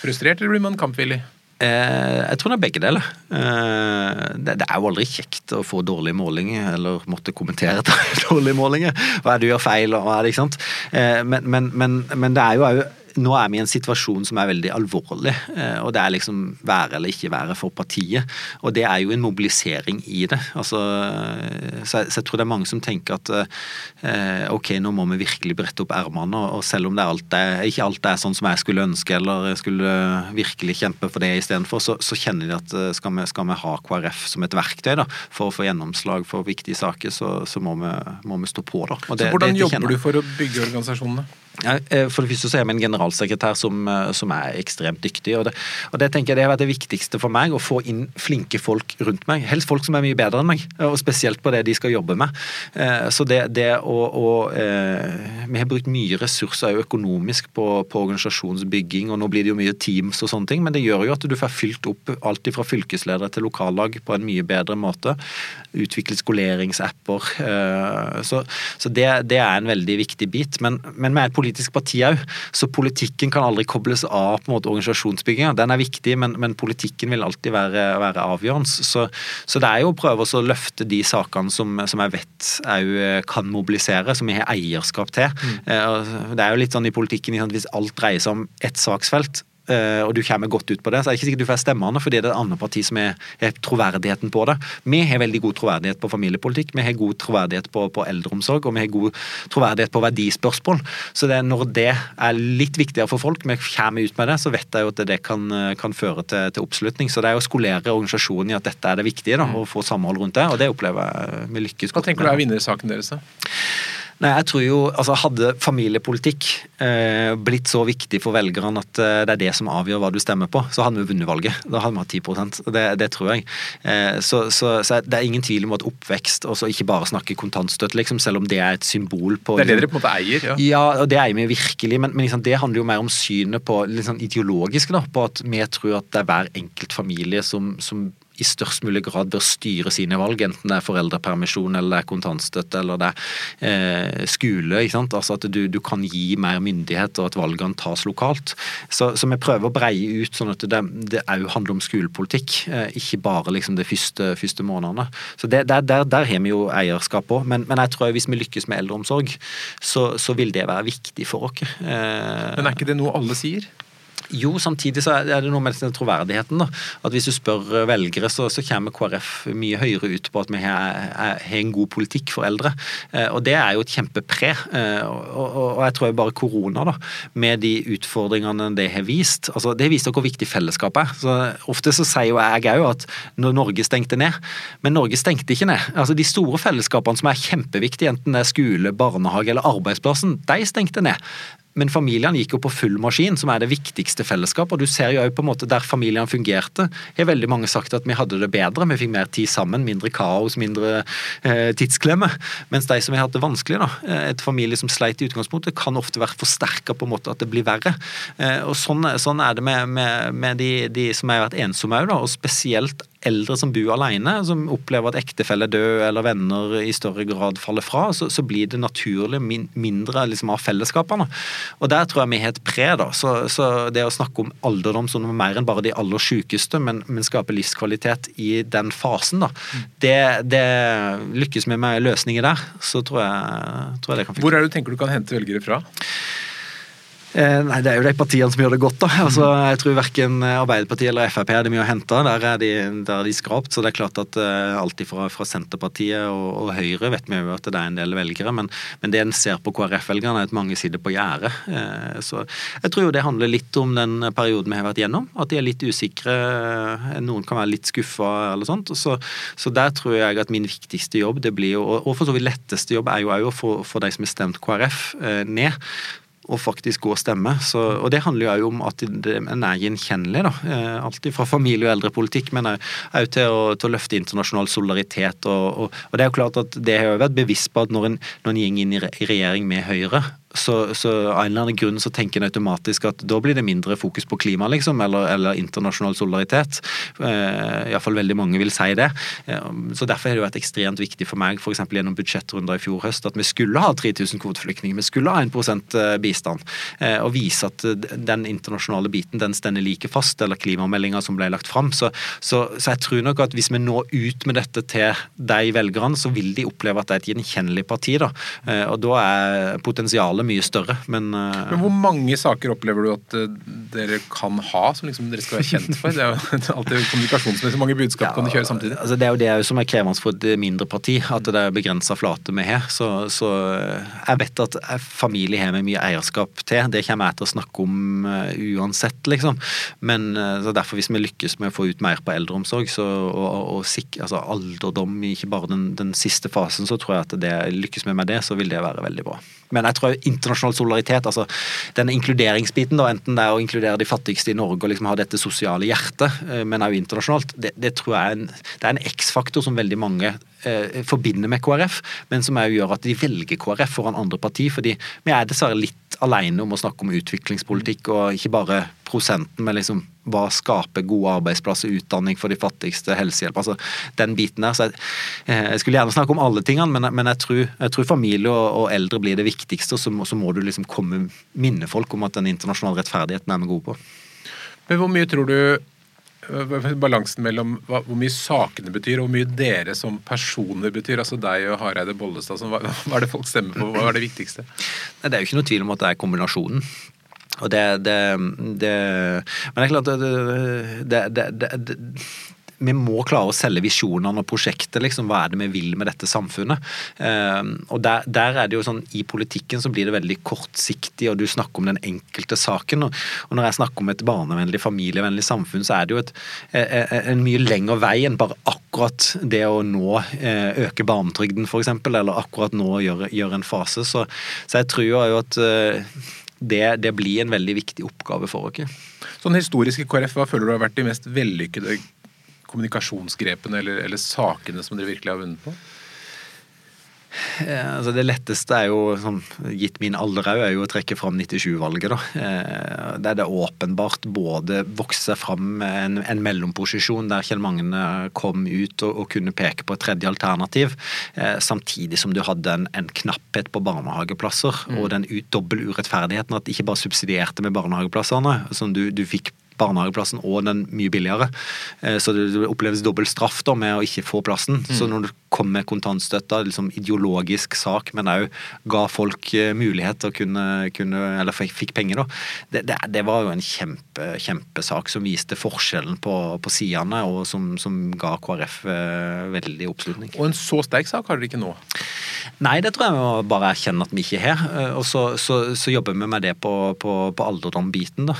frustrert, eller blir man kampvillig? Eh, jeg tror det er begge deler. Eh, det, er jo aldri kjekt å få dårlige målinger, eller måtte kommentere <laughs> dårlige målinger. Hva er det du gjør feil, og hva er det, ikke sant. Eh, men, men, men, men det er jo òg nå er vi i en situasjon som er veldig alvorlig. Eh, og det er liksom være eller ikke være for partiet. Og det er jo en mobilisering i det. Altså, så, jeg, så, jeg, tror det er mange som tenker at eh, ok, nå må vi virkelig brette opp ermene. Og selv om det alt er, ikke alt er sånn som jeg skulle ønske, eller jeg skulle virkelig kjempe for det istedenfor, så, så kjenner de at eh, skal vi, skal vi, ha KrF som et verktøy da, for å få gjennomslag for viktige saker, så, så må, vi, må, vi, stå på. da. Det, så hvordan jobber du for å bygge organisasjonene? Eh, for det første så er vi en generalsekretær som, eh, som er ekstremt dyktig. Og det, og det, tenker jeg det har vært det viktigste for meg, å få inn flinke folk rundt meg. Helst folk som er mye bedre enn meg, og spesielt på det de skal jobbe med. Eh, så det, det å, å Vi har brukt mye ressurser økonomisk på, på, organisasjonsbygging, og nå blir det jo mye Teams og sånne ting, men det gjør jo at du får fylt opp alt fra fylkesledere til lokallag på en mye bedre måte. Utviklet skoleringsapper. Så, så det, det, er en veldig viktig bit. Men, men er et politisk parti òg, så politikken kan aldri kobles av på en måte organisasjonsbygginga. Den er viktig, men, men, politikken vil alltid være, være avgjørende. Så, så, det er jo å prøve å løfte de sakene som, som jeg vet òg eh, kan mobilisere, som vi har eierskap til. Mm. Eh, det er jo litt sånn i politikken, hvis alt dreier seg om ett saksfelt, og du kommer godt ut på det, så er det ikke sikkert du får stemmene fordi det er et annet parti som er, er troverdigheten på det. Vi har veldig god troverdighet på familiepolitikk, vi har god troverdighet på, på eldreomsorg, og vi har god troverdighet på verdispørsmål. Så det, når det er litt viktigere for folk, vi kommer ut med det, så vet jeg jo at det kan, kan føre til, til, oppslutning. Så det er å skolere organisasjonen i at dette er det viktige, da, og få samhold rundt det. Og det opplever jeg vi lykkes godt med. Hva tenker du er vinnersaken deres, da? Nei, jeg tror jo, altså Hadde familiepolitikk eh, blitt så viktig for velgerne at eh, det er det som avgjør hva du stemmer på, så hadde vi vunnet valget. Da hadde vi hatt 10 Det, det tror jeg. Eh, så, så, så, det er ingen tvil om at oppvekst, og så ikke bare snakke kontantstøtte, liksom, selv om det er et symbol på Det er det dere på en måte eier? Ja, ja og det eier vi virkelig, men, men liksom, det handler jo mer om synet på liksom, ideologisk, da, på at vi tror at det er hver enkelt familie som, som i størst mulig grad bør styre sine valg, enten det er foreldrepermisjon eller det er kontantstøtte eller det er eh, skole. ikke sant? Altså At du, du, kan gi mer myndighet og at valgene tas lokalt. Så, så vi prøver å breie ut sånn at det òg handler om skolepolitikk, eh, ikke bare liksom de første, første månedene. Så det, der, der, der, har vi jo eierskap òg. men, men, jeg tror hvis vi lykkes med eldreomsorg, så, så vil det være viktig for oss. Eh, men er ikke det noe alle sier? Jo, samtidig så er det noe med den troverdigheten. da, at Hvis du spør velgere, så, så kommer KrF mye høyere ut på at vi har, en god politikk for eldre. Eh, og Det er jo et kjempepre. Eh, og, og, jeg tror bare korona, da, med de utfordringene det har vist altså Det vist hvor viktig fellesskapet er. Så Ofte så sier jo jeg òg at når Norge stengte ned, men Norge stengte ikke ned. Altså De store fellesskapene som er kjempeviktige, enten det er skole, barnehage eller arbeidsplassen, de stengte ned. Men familiene gikk jo på full maskin, som er det viktigste fellesskapet. Og du ser jo på en måte der familiene fungerte, har veldig mange sagt at vi hadde det bedre. Vi fikk mer tid sammen, mindre kaos, mindre eh, tidsklemme. Mens de som har hatt det vanskelig, da, eh, et familie som sleit i utgangspunktet, kan ofte være forsterka på en måte at det blir verre. Eh, og sånn, sånn, er det med, med, med de, de, som har vært ensomme òg, og spesielt eldre som bor alene, som opplever at ektefelle er død eller venner i større grad faller fra, så, så blir det naturlig min, mindre liksom, av fellesskapene. Og Der tror jeg vi har et pre. da, så, så, Det å snakke om alderdom som mer enn bare de aller sykeste, men, men skape livskvalitet i den fasen, da, det, det lykkes vi med løsninger der, så tror jeg, tror jeg det kan funke. Hvor er det du tenker du kan hente velgere fra? Eh, nei, Det er jo de partiene som gjør det godt. da. Altså, jeg tror Verken Arbeiderpartiet eller Frp er det mye å hente. Der er de, der er de skrapt. så det er klart at uh, Alt fra, fra Senterpartiet og, og, Høyre vet vi jo at det er en del velgere. Men, men det en ser på KrF-velgerne, er at mange sitter på gjerdet. Uh, så jeg tror jo det handler litt om den perioden vi har vært gjennom. At de er litt usikre. Noen kan være litt skuffa eller sånt. Så, så, der tror jeg at min viktigste jobb, det blir jo, og for så vidt letteste jobb, er jo òg å få, de som har stemt KrF, ned og faktisk gå og stemme. Så, og det handler jo om at en er gjenkjennelig. da, Alt Alltid fra familie- og eldrepolitikk, men òg til, til, å løfte internasjonal solidaritet. Og, og, og, det er jo klart at det har jo vært bevisst på at når en, når en går inn i regjering med Høyre, så, så, av en eller annen grunn så tenker en automatisk at da blir det mindre fokus på klima, liksom, eller, eller internasjonal solidaritet. Eh, Iallfall veldig mange vil si det. Eh, så Derfor har det vært ekstremt viktig for meg for gjennom budsjettrunder i fjor høst at vi skulle ha 3000 kvoteflyktninger, vi skulle ha 1 eh, bistand. Eh, og vise at eh, den internasjonale biten den stender like fast, eller klimameldinga som ble lagt fram. Så, så, så, jeg tror nok at hvis vi når ut med dette til de velgerne, så vil de oppleve at det er et gjenkjennelig parti. da. Eh, og da er potensialet potensialet mye større, men uh... Men hvor mange saker opplever du at uh, dere kan ha, som liksom dere skal være kjent for? Det er jo <laughs> alltid kommunikasjonsmessig mange budskap ja, kan du kjøre samtidig. Altså det er jo det som er krevende for et mindre parti, at det er begrensa flate vi har. Så, så, eh, jeg vet at familie har vi mye eierskap til, det kommer jeg til å snakke om uansett, liksom. Men så derfor, hvis vi lykkes med å få ut mer på eldreomsorg, så, og, og, sikre, altså alderdom, ikke bare den, den, siste fasen, så tror jeg at det lykkes vi med det, så vil det være veldig bra. Men jeg tror internasjonal solidaritet, altså denne inkluderingsbiten, da, enten det er å inkludere de fattigste i Norge og liksom ha dette sosiale hjertet, eh, men også internasjonalt, det, det tror jeg er en, det er en X-faktor som veldig mange eh, forbinder med KrF, men som òg gjør at de velger KrF foran andre parti, fordi vi er dessverre litt alene om å snakke om utviklingspolitikk, og ikke bare prosenten, men liksom hva skaper gode arbeidsplasser, utdanning for de fattigste, helsehjelp. altså Den biten der. så Jeg, eh, jeg skulle gjerne snakke om alle tingene, men, men jeg, tror, jeg, tror, familie og, og, eldre blir det viktigste. og så, så, må du liksom komme minne folk om at den internasjonale rettferdigheten er vi gode på. Men hvor mye tror du balansen mellom hva, hvor mye sakene betyr, og hvor mye dere som personer betyr. Altså deg og Hareide Bollestad. Hva, <laughs> hva, er det folk stemmer på? Hva er det viktigste? Nei, Det er jo ikke noe tvil om at det er kombinasjonen. Og det, det, det Men det er klart det, det, vi må klare å selge visjonene og prosjektet. liksom, Hva er det vi vil med dette samfunnet? Um, og der, der, er det jo sånn, I politikken så blir det veldig kortsiktig, og du snakker om den enkelte saken. Og, og når jeg snakker om et barnevennlig, familievennlig samfunn, så er det jo et, en mye lengre vei enn bare akkurat det å nå øke barnetrygden, f.eks., eller akkurat nå gjøre, gjøre en fase. Så, så, jeg tror jo at det, det, blir en veldig viktig oppgave for oss. Sånn historisk i KrF, hva føler du har vært de mest vellykkede kommunikasjonsgrepene eller, eller sakene som dere virkelig har vunnet på? Eh, altså det letteste er jo, sånn, gitt min alder òg, er jo å trekke fram 97-valget. da. Eh, der det åpenbart både vokste fram en, en, mellomposisjon der Kjell Magne kom ut og, og, kunne peke på et tredje alternativ, eh, samtidig som du hadde en, en knapphet på barnehageplasser mm. og den ut, dobbel urettferdigheten at ikke bare subsidierte med barnehageplassene, som du, du fikk barnehageplassen og den mye billigere. Eh, så det oppleves dobbel straff da med å ikke få plassen. Mm. Så når du kom med kontantstøtta, liksom ideologisk sak, men òg ga folk eh, mulighet til å kunne, kunne Eller fikk penger, da. Det, det, det, var jo en kjempe, kjempesak som viste forskjellen på, på sidene, og som, som, ga KrF eh, veldig oppslutning. Og en så sterk sak har dere ikke nå? Nei, det tror jeg vi må bare erkjenne at vi ikke har. Og så, så, så, jobber vi med det på, på, på alderdom-biten. da.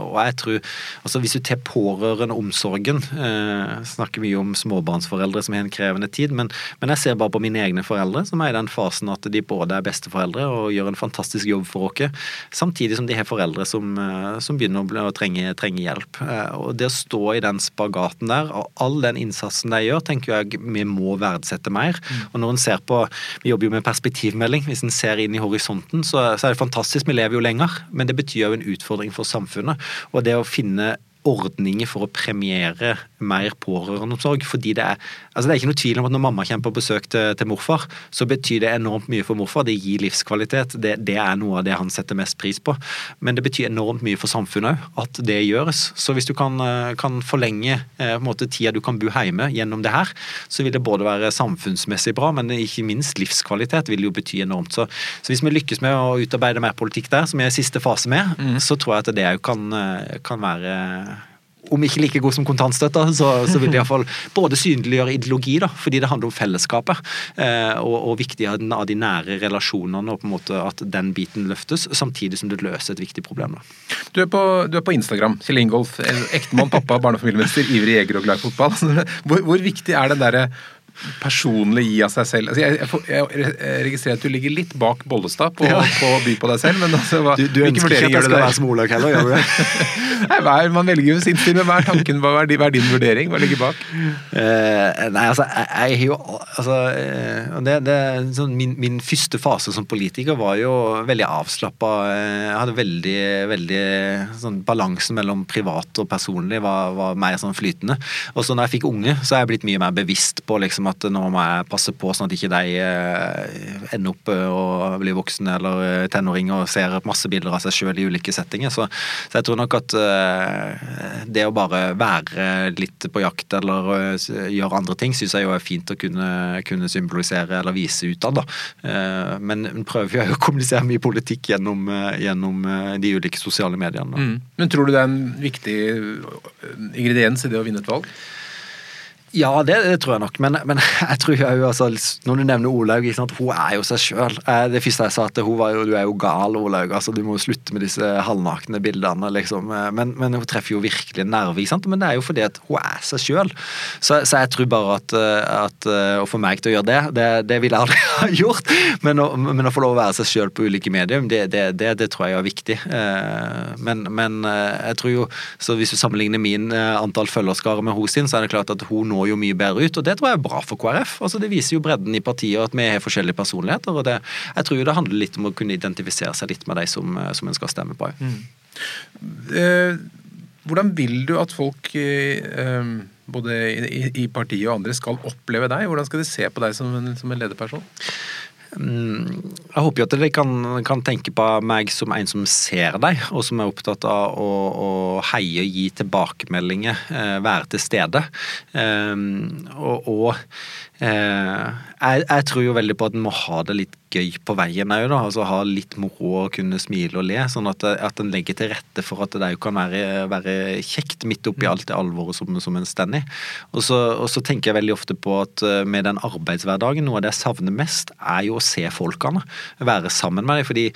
Og jeg tror, altså Hvis du tar pårørendeomsorgen, eh, snakker mye om småbarnsforeldre som har en krevende tid, men, men, jeg ser bare på mine egne foreldre, som er i den fasen at de både er besteforeldre og gjør en fantastisk jobb for oss, samtidig som de har foreldre som, eh, som begynner å, å trenge, trenge, hjelp. Eh, og Det å stå i den spagaten der, og all den innsatsen de gjør, tenker jeg vi må verdsette mer. Mm. Og når en ser på Vi jobber jo med perspektivmelding. Hvis en ser inn i horisonten, så, så er det fantastisk. Vi lever jo lenger, men det betyr jo en utfordring for samfunnet. Og det å finne ordninger for å premiere mer pårørendeomsorg. fordi det er, altså det er ikke noe tvil om at når mamma kommer på besøk til, til, morfar, så betyr det enormt mye for morfar. Det gir livskvalitet. Det, det, er noe av det han setter mest pris på. Men det betyr enormt mye for samfunnet òg, at det gjøres. Så hvis du kan, eh, kan forlenge eh, på en måte, tida du kan bo hjemme gjennom det her, så vil det både være samfunnsmessig bra, men ikke minst livskvalitet vil jo bety enormt. Så, så hvis vi lykkes med å utarbeide mer politikk der, som er i siste fase med, mm. så tror jeg at det òg kan, eh, kan være om ikke like god som kontantstøtta, så, så vil det iallfall både synliggjøre ideologi, da, fordi det handler om fellesskapet, eh, og, og, viktigheten av de nære relasjonene, og på en måte at den biten løftes, samtidig som det løser et viktig problem. Da. Du, er på, du er på Instagram, Kjell Ingolf, ektemann, pappa, barnefamiliemester, ivrig jeger og glad i fotball. <laughs> Hvor, hvor viktig er den derre personlig gi av seg selv. Altså, jeg, jeg, jeg, registrerer at du ligger litt bak Bollestad på, ja. på, å by på deg selv, men altså, hva, du, du ønsker ikke at jeg skal være som Olaug heller, gjør du det? <laughs> nei, hver, man velger jo sin stil, men hva er tanken, hva er, din, hva er din vurdering? Hva ligger bak? Uh, nei, altså, jeg har jo altså, uh, det, det, sånn, min, min, første fase som politiker var jo veldig avslappa. Jeg hadde veldig, veldig sånn, Balansen mellom privat og personlig var, var mer sånn flytende. Og så når jeg fikk unge, så er jeg blitt mye mer bevisst på liksom at nå må jeg passe på sånn at ikke de eh, ender opp eh, og blir voksne eller eh, tenåringer og ser masse bilder av seg sjøl i ulike settinger. Så, så, jeg tror nok at det å bare være litt på jakt eller gjøre andre ting, syns jeg jo er fint å kunne, kunne symbolisere eller vise utad, da. Men prøver jo å kommunisere mye politikk gjennom, gjennom de ulike sosiale mediene. Mm. Men tror du det er en viktig ingrediens i det å vinne et valg? Ja, det, det, tror jeg nok, men, men jeg tror jo altså, Når du nevner Olaug, hun er jo seg sjøl. Eh, det første jeg sa til hun var jo du er jo gal, Olaug. altså Du må slutte med disse halvnakne bildene. liksom. Eh, men, men, hun treffer jo virkelig en sant? Men det er jo fordi at hun er seg sjøl. Så, så, jeg tror bare at, eh, at, å få meg til å gjøre det, det, det ville jeg aldri <laughs> ha gjort. Men å, men å, få lov å være seg sjøl på ulike medium, det, det, tror jeg er viktig. Men, men, jeg tror jo, så hvis du sammenligner min antall følgerskare med hos sin, så er det klart at hun nå når jo mye bedre ut, og det tror jeg er bra for KrF. Altså Det viser jo bredden i partiet, at vi har forskjellige personligheter. og det, Jeg tror det handler litt om å kunne identifisere seg litt med de som, eh, som en skal stemme på. Mm. Eh, hvordan vil du at folk eh, både i, i, partiet og andre skal oppleve deg? Hvordan skal de se på deg som en, som en lederperson? Jeg håper jo at dere kan, kan, tenke på meg som en som ser deg, og som er opptatt av å, å heie gi tilbakemeldinger, eh, være til stede. Um, og, og Eh, jeg, jeg, tror jo veldig på at en må ha det litt gøy på veien òg, altså ha litt moro og kunne smile og le. Sånn at, at en legger til rette for at det òg kan være, være kjekt midt oppi mm. alt det alvoret som, som en står i. Og så, tenker jeg veldig ofte på at eh, med den arbeidshverdagen, noe av det jeg savner mest, er jo å se folkene. Være sammen med dem. Fordi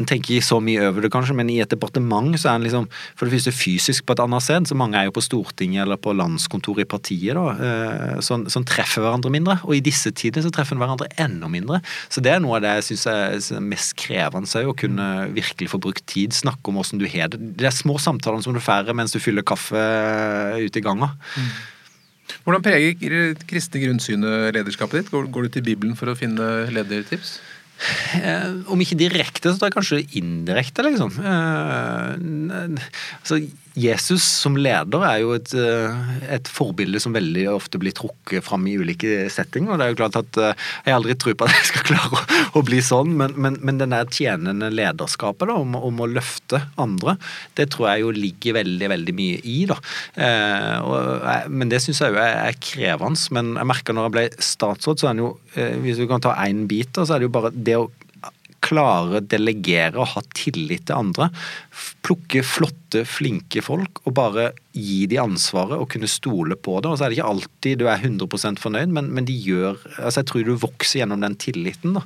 en tenker ikke så mye over det, kanskje, men i et departement så er en liksom for det første fysisk på et annet sted. Så mange er jo på Stortinget eller på landskontoret i partiet, da, eh, som, som treffer hverandre mindre. Og i disse tider så treffer en hverandre enda mindre. Så det er noe av det jeg syns er mest krevende å kunne virkelig få brukt tid, snakke om åssen du har det. Det er små samtalene som du får mens du fyller kaffe ute i ganga. Mm. Hvordan preger kristne grunnsynet lederskapet ditt? Går, går du til Bibelen for å finne ledertips? Eh, om ikke direkte, så tar jeg kanskje indirekte, liksom. Eh, altså, Jesus som leder er jo et, eh, et, forbilde som veldig ofte blir trukket fram i ulike settinger. og det er jo klart at eh, Jeg aldri tror på at <laughs> jeg skal klare å, å bli sånn, men, men, men den der tjenende lederskapet da, om, om, å løfte andre, det tror jeg jo ligger veldig veldig mye i. da. Eh, og, men det syns jeg jo er, er, krevende. Men jeg merker når jeg ble statsråd, så er det jo, eh, hvis du kan ta én bit, så er det jo bare det å klare å delegere og ha tillit til andre. Plukke flotte, flinke folk og bare gi de ansvaret og kunne stole på det. Og så er det ikke alltid du er 100% fornøyd, men, men, de gjør altså Jeg tror du vokser gjennom den tilliten. da.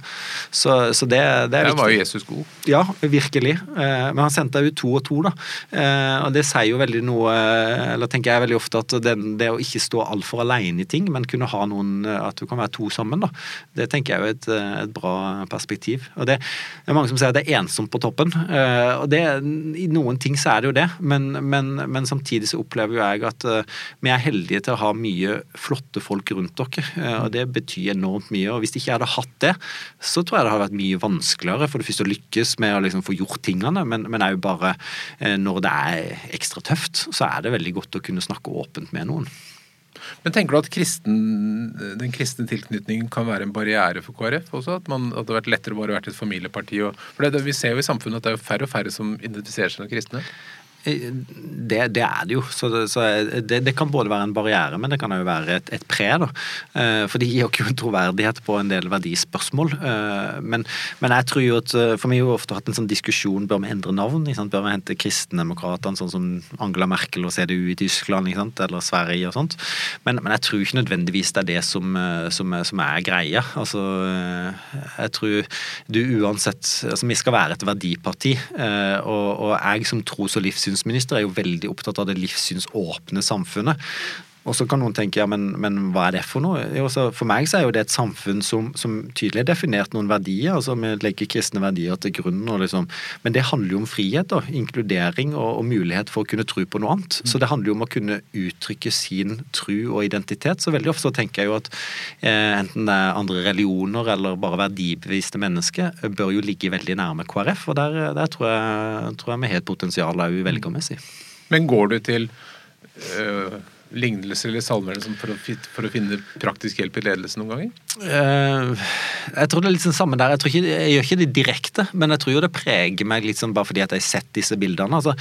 Så, så det, det, er viktig. Der var jo Jesus god. Ja, virkelig. Eh, men han sendte ut to og to, da. Eh, og det sier jo veldig noe Eller tenker jeg veldig ofte at det, det å ikke stå altfor alene i ting, men kunne ha noen At du kan være to sammen, da. Det tenker jeg er et, et bra perspektiv. Og det, det, er mange som sier at det er ensomt på toppen. Eh, og det, I noen ting så er det jo det, men, men, men samtidig så opplever jo jeg at uh, vi er heldige til å ha mye flotte folk rundt dere. Uh, og Det betyr enormt mye. og Hvis ikke jeg hadde hatt det, så tror jeg det hadde vært mye vanskeligere for det første å lykkes med å liksom få gjort tingene, men, men òg bare uh, når det er ekstra tøft, så er det veldig godt å kunne snakke åpent med noen. Men tenker du at kristen, den kristne tilknytningen kan være en barriere for KrF også? At, man, at det har vært lettere å bare være et familieparti? Og, for det, Vi ser jo i samfunnet at det er færre og færre som identifiserer seg som kristne. Det, det, er det jo. Så, det, så det, det, kan både være en barriere, men det kan òg være et, et pre. Da. Eh, for det gir jo ikke troverdighet på en del verdispørsmål. Eh, men, men, jeg tror jo at eh, For vi har jo ofte hatt en sånn diskusjon bør vi endre navn. Bør vi hente kristendemokratene, sånn som Angela Merkel og CDU i Tyskland eller Sverige og sånt. Men, men, jeg tror ikke nødvendigvis det er det som, som, som er greia. Altså, jeg tror du uansett altså Vi skal være et verdiparti, og, og jeg som tros- og livssyns livssynsminister er jo veldig opptatt av det livssynsåpne samfunnet. Og så kan noen tenke ja, men, men hva er det for noe? Jo, for meg så er jo det et samfunn som, som tydelig har definert noen verdier. altså Vi legger kristne verdier til grunn. Liksom. Men det handler jo om frihet, da, inkludering og, og, mulighet for å kunne tro på noe annet. Så det handler jo om å kunne uttrykke sin tro og identitet. Så veldig ofte så tenker jeg jo at eh, enten det er andre religioner eller bare verdibevisste mennesker, bør jo ligge veldig nærme KrF. Og der, der tror, jeg, tror, jeg, vi har et potensial òg velgermessig. Men går du til øh lignelser eller salmer for for å, finne praktisk hjelp i ledelsen noen ganger? Uh, jeg tror det er litt sånn samme der. Jeg, ikke, jeg, gjør ikke det direkte, men jeg tror jo det preger meg litt sånn bare fordi at jeg har sett disse bildene. Altså,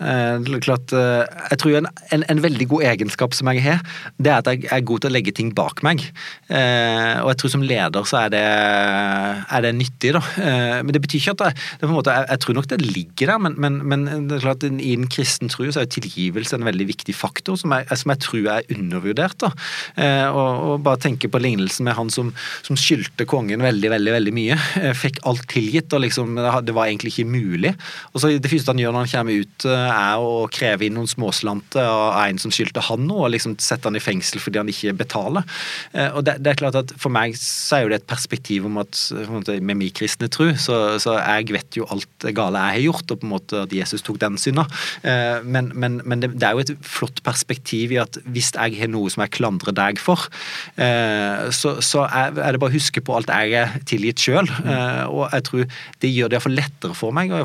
uh, klart, uh, jeg tror en, en, en, veldig god egenskap som jeg har, det er at jeg er god til å legge ting bak meg. og jeg tror som leder så er det, er det nyttig, da. men det betyr ikke at jeg, det måte, jeg, jeg, tror nok det ligger der, men, men, men det er klart i en kristen tro så er tilgivelse en veldig viktig faktor som jeg, som jeg tror er undervurdert. da. Eh, og, og, bare tenke på lignelsen med han som, som skyldte kongen veldig veldig, veldig mye. Eh, fikk alt tilgitt, og liksom, det var egentlig ikke mulig. Og så Det første han gjør når han kommer ut, eh, er å kreve inn noen småslanter av en som skyldte han noe, og liksom sette han i fengsel fordi han ikke betaler. Og det, det er klart at For meg så er det et perspektiv om at med min kristne tro, så, så jeg vet jo alt det gale jeg har gjort, og på en måte at Jesus tok den synda. Men, men, men det, det er jo et flott perspektiv at hvis jeg har noe som jeg klandrer deg for, eh, så, så er det bare å huske på alt jeg er tilgitt sjøl. Eh, og jeg tror det gjør det iallfall lettere for meg. og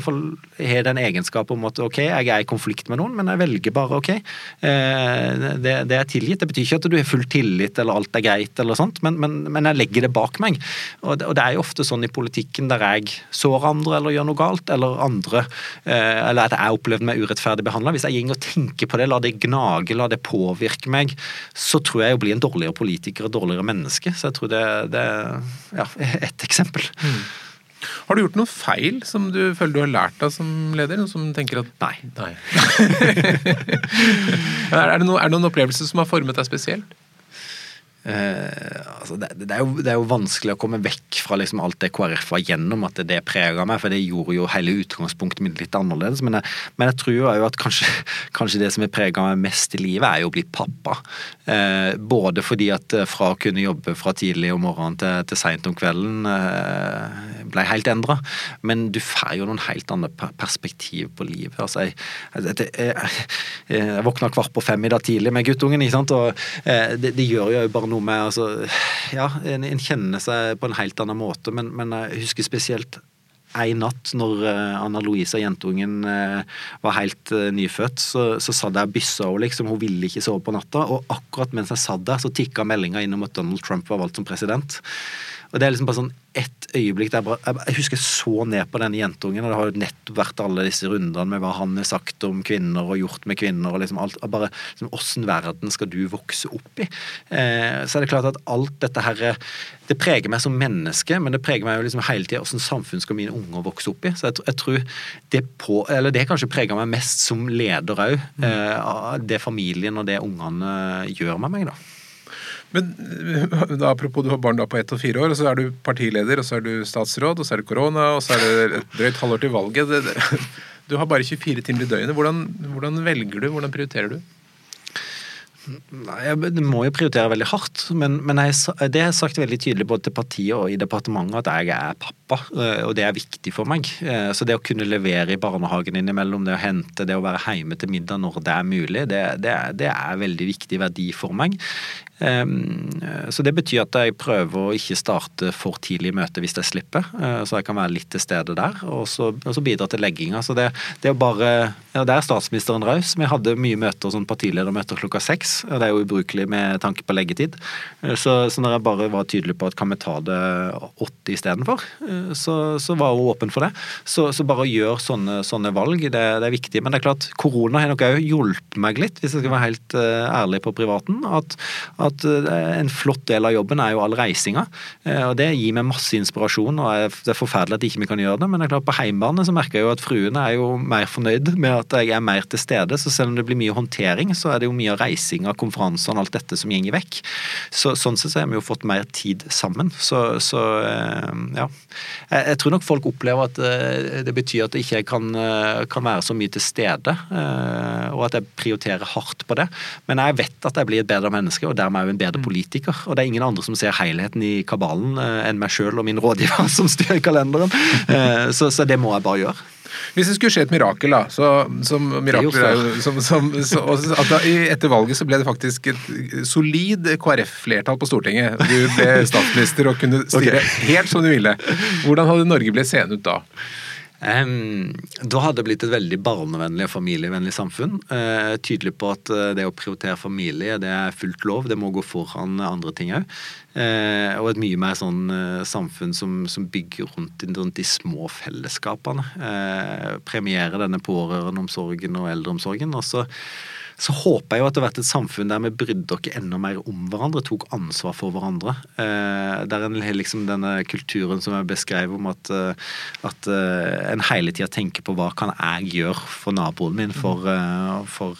jeg har den egenskapen om at ok, jeg er i konflikt med noen, men jeg velger bare ok. Eh, det, det er tilgitt. Det betyr ikke at du har full tillit eller alt er greit, eller sånt, men, men, men jeg legger det bak meg. Og det, og det, er jo ofte sånn i politikken der jeg sår andre eller gjør noe galt, eller andre Eller at jeg har opplevd meg urettferdig behandla. Hvis jeg går og tenker på det, la det gnage, la det på påvirker meg, så tror jeg jeg blir en dårligere politiker og dårligere menneske. Så jeg tror det, det er ja, ett eksempel. Mm. Har du gjort noe feil som du føler du har lært av som leder? Noen som tenker at Nei. Nei. <laughs> er, det noen, er det noen opplevelser som har formet deg spesielt? Eh, altså det, det, er jo, det, er jo, vanskelig å komme vekk fra liksom alt det KrF var gjennom, at det, det prega meg. For det gjorde jo hele utgangspunktet mitt litt annerledes. Men jeg, men jeg tror jo at kanskje, <laughs> kanskje, det som har prega meg mest i livet, er jo å bli pappa. Eh, både fordi at eh, fra å kunne jobbe fra tidlig om morgenen til, til seint om kvelden eh, ble helt endra. Men du får jo noen helt andre perspektiv på livet. Altså, jeg, jeg, jeg, jeg våkna kvart på fem i dag tidlig med guttungen, ikke sant? og det gjør jo bare noe med altså, Ja, en, en, kjenner seg på en helt annen måte, men, men jeg husker spesielt en natt når uh, Anna Louise, jentungen, uh, var helt uh, nyfødt, så, så satt jeg og byssa henne, liksom. Hun ville ikke sove på natta. Og akkurat mens jeg satt der, så tikka meldinga inn om at Donald Trump var valgt som president. Og det er liksom bare sånn ett øyeblikk der jeg, bare, jeg husker jeg så ned på denne jentungen, og det har jo nettopp vært alle disse rundene med hva han har sagt om kvinner og gjort med kvinner, og liksom alt bare liksom, Åssen verden skal du vokse opp i? Eh, så er det klart at alt dette her Det preger meg som menneske, men det preger meg jo liksom hele tida åssen samfunn skal mine unger vokse opp i. Så jeg, jeg, tror det på Eller det kanskje preger meg mest som leder òg. Mm. Eh, det familien og det ungene gjør med meg, da. Men da, apropos du har barn da på ett og fire år, og så er du partileder, og så er du statsråd, og så er det korona, og så er det et drøyt halvår til valget. Det, det, <laughs> du har bare 24 timer i døgnet. Hvordan, hvordan velger du? Hvordan prioriterer du? Jeg må jo prioritere veldig hardt, men, men jeg, det har jeg sagt veldig tydelig både til partiet og i departementet at jeg er pappa, eh, og det er viktig for meg. Eh, så det å kunne levere i barnehagen innimellom, det å hente, det å være hjemme til middag når det er mulig, det, det, det er veldig viktig verdi for meg. Så det betyr at jeg prøver å ikke starte for tidlig i møtet hvis jeg slipper, eh, så jeg kan være litt til stede der, og så, og så bidra til legginga. Så det, det er bare ja, Der er statsministeren raus. Vi hadde mye møter, sånn partiledermøter klokka seks. Og Det er jo ubrukelig med tanke på leggetid. Eh, så, så når jeg bare var tydelig på at kan vi ta det åtte istedenfor, eh, så, så var hun åpen for det. Så, så bare gjør sånne, sånne valg, det, det, er viktig. Men det er klart, korona har nok òg hjulpet meg litt, hvis jeg skal være helt ærlig på privaten. at, at eh, en flott del av jobben er jo all reisinga. Eh, og Det gir meg masse inspirasjon, og det er forferdelig at ikke vi kan gjøre det. Men det er klart på heimbane så merker jeg jo at fruene er jo mer fornøyd med at jeg er mer til stede. Så selv om det blir mye håndtering, så er det jo mye av reisinga, konferansene og alt dette som går vekk. Så, sånn sett så har vi jo fått mer tid sammen. Så, så eh, ja. Jeg, jeg, tror nok folk opplever at det betyr at jeg ikke kan, kan være så mye til stede, og at jeg prioriterer hardt på det. Men jeg vet at jeg blir et bedre menneske, og dermed òg en bedre mm. politiker. Og det er ingen andre som ser helheten i kabalen eh, enn meg sjøl og min rådgiver <laughs> som styrer kalenderen. Eh, så, så det må jeg bare gjøre. Hvis det skulle skje et mirakel, da så, som mirakel som, som, så, at da, Etter valget så ble det faktisk et solid KrF-flertall på Stortinget. Du ble statsminister og kunne <laughs> styre okay. helt som du ville. Hvordan hadde Norge blitt seende ut da? Da hadde det blitt et veldig barnevennlig og familievennlig samfunn. Uh, tydelig på at uh, det å prioritere familie det er fullt lov, det må gå foran andre ting òg. Eh, og et mye mer sånn samfunn som, som bygger rundt, rundt, de små fellesskapene. premiere denne pårørendeomsorgen og eldreomsorgen. og så så håper jeg jo at det har vært et samfunn der vi brydde oss enda mer om hverandre, tok ansvar for hverandre. Eh, der en liksom denne kulturen som jeg beskrev om at, eh, at eh, en hele tida tenker på hva kan jeg gjøre for naboen min, for, eh, for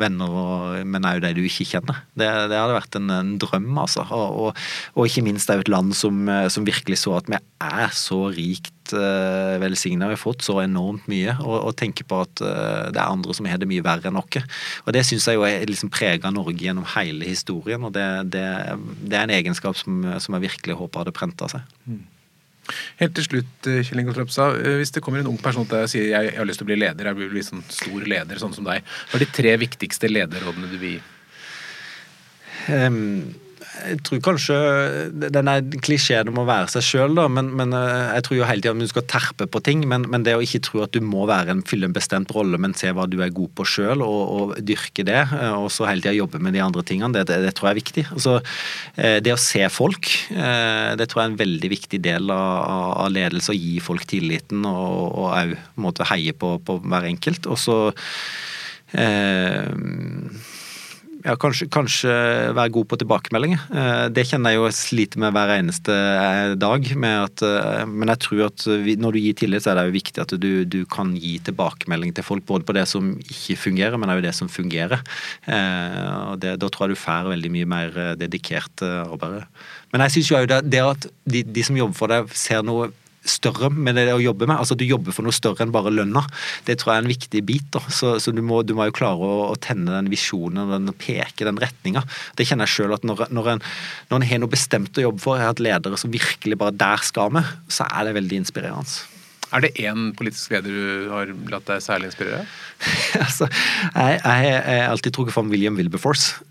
venner, og, men òg de du ikke kjenner. Det, det hadde vært en, en drøm, altså. Og, og, og, ikke minst det er jo et land som, som virkelig så at vi er så rikt uh, velsigna. Vi har fått så enormt mye, og, og tenker på at uh, det er andre som har det mye verre enn oss. Og Det syns jeg jo er liksom prega Norge gjennom hele historien, og det, det, det er en egenskap som, som, jeg virkelig håper hadde prenta seg. Mm. Helt til slutt, eh, Kjell Ingolf Ropstad. Hvis det kommer en ung person til deg og sier jeg, jeg har lyst til å bli leder, jeg vil bli sånn stor leder sånn som deg, hva er de tre viktigste lederrådene du vil gi? Um, jeg tror kanskje den er klisjeen om å være seg sjøl, men, men, eh, jeg tror jo hele tida du skal terpe på ting. Men, men, det å ikke tro at du må en, fylle en bestemt rolle, men se hva du er god på sjøl, og, og, dyrke det, eh, og så hele tida jobbe med de andre tingene, det, det, det tror jeg er viktig. Altså, eh, det å se folk, det tror jeg er en veldig viktig del av, av ledelse. Å gi folk tilliten og òg heie på, på hver enkelt. Og så eh, ja, kanskje, kanskje, være god på tilbakemeldinger. Eh, det kjenner jeg jo sliter med hver eneste eh, dag. At, eh, men jeg tror at når du gir tillit, så er det jo viktig at du, du kan gi tilbakemelding til folk. Både på det som ikke fungerer, men også det som fungerer. Og det, Da tror jeg du får veldig mye mer dedikert arbeid. Men jeg syns jo det, det at de, de som jobber for deg, ser noe større med det å jobbe med. Altså Du jobber for noe større enn bare lønna. Det tror jeg er en viktig bit. da. Så, så du, må, du, må, jo klare å, å tenne den visjonen den, peke den retninga. Det kjenner jeg sjøl at når, når, en, når en har noe bestemt å jobbe for, jeg har hatt ledere som virkelig bare der skal vi, så er det veldig inspirerende. Er det én politisk leder du har latt deg særlig inspirere? <laughs> altså, jeg, har alltid trukket fram William Wilberforce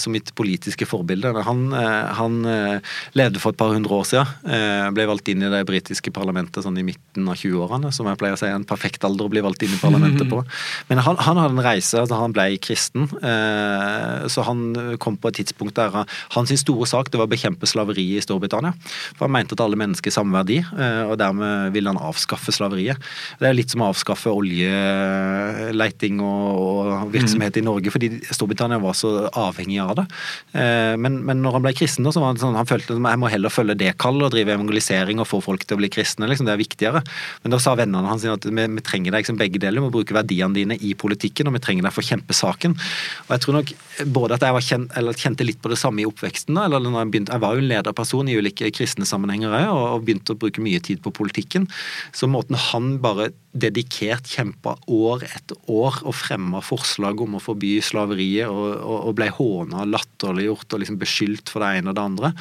som mitt politiske forbilde. Han, eh, han eh, levde for et par hundre år siden. Eh, ble valgt inn i det britiske parlamentet sånn i midten av 20-årene, som jeg pleier å si en perfekt alder å bli valgt inn i parlamentet på. <laughs> Men han, han hadde en reise, altså han ble kristen, eh, så han kom på et tidspunkt der hans store sak det var å bekjempe slaveriet i Storbritannia. For han mente at alle mennesker er samme verdi, eh, og dermed ville han avskaffe slaveriet. Det er litt som å avskaffe oljeleiting og, virksomhet mm. i Norge, fordi Storbritannia var så avhengig av det. Eh, men, men når han ble kristen, så var det sånn, han følte at jeg må heller følge det kallet og drive evangelisering og få folk til å bli kristne. Liksom, det er viktigere. Men da sa vennene hans at vi, vi trenger deg liksom begge deler. Vi må bruke verdiene dine i politikken, og vi trenger deg for å kjempe saken. Og jeg tror nok både at jeg kjent, kjente litt på det samme i oppveksten, da, eller når jeg begynte, jeg var jo en lederperson i ulike kristne sammenhenger og, og begynte å bruke mye tid på politikken. Så måten han bare dedikert kjempa år etter år og fremma forslag om å forby slaveriet, og, og, og ble håna latterliggjort og liksom beskyldt for det ene og det andre,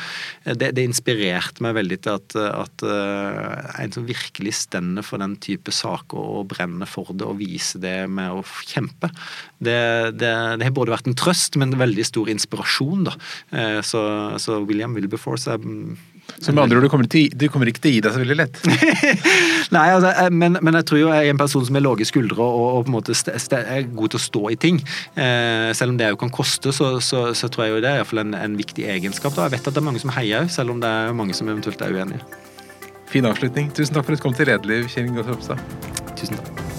det, det inspirerte meg veldig til at, at uh, en som virkelig stender for den type saker og brenner for det og viser det med å kjempe, det, det, det har både vært en trøst, men en veldig stor inspirasjon. da. Så, så William Wilberforce er så med andre ord, du kommer, til, du kommer, ikke til å gi deg så veldig lett? <laughs> Nei, altså, men, men, jeg tror jo jeg er en person som har lave skuldre og, og, på en måte er god til å stå i ting. Eh, selv om det jo kan koste, så, så, så tror jeg jo det er iallfall en, en viktig egenskap. Da. Jeg vet at det er mange som heier òg, selv om det er mange som eventuelt er uenige. Fin avslutning. Tusen takk for at du kom til Redeliv, Kjell Ingolf Ropstad. Tusen takk.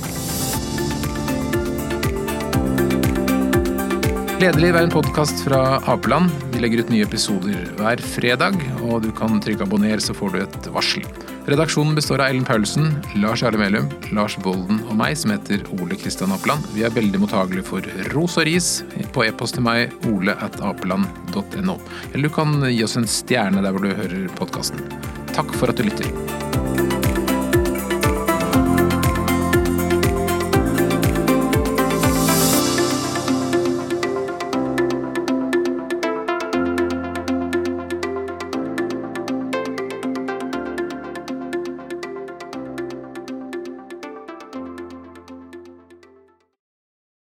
Lederliv er en podkast fra Apeland. Vi legger ut nye episoder hver fredag, og du kan trykke abonner, så får du et varsel. Redaksjonen består av Ellen Paulsen, Lars Jarle Melum, Lars Bolden og meg, som heter Ole Kristian Apeland. Vi er veldig mottagelige for ros og ris på e-post til meg, ole at apeland.no. Eller du kan gi oss en stjerne der hvor du hører podkasten. Takk for at du lytter.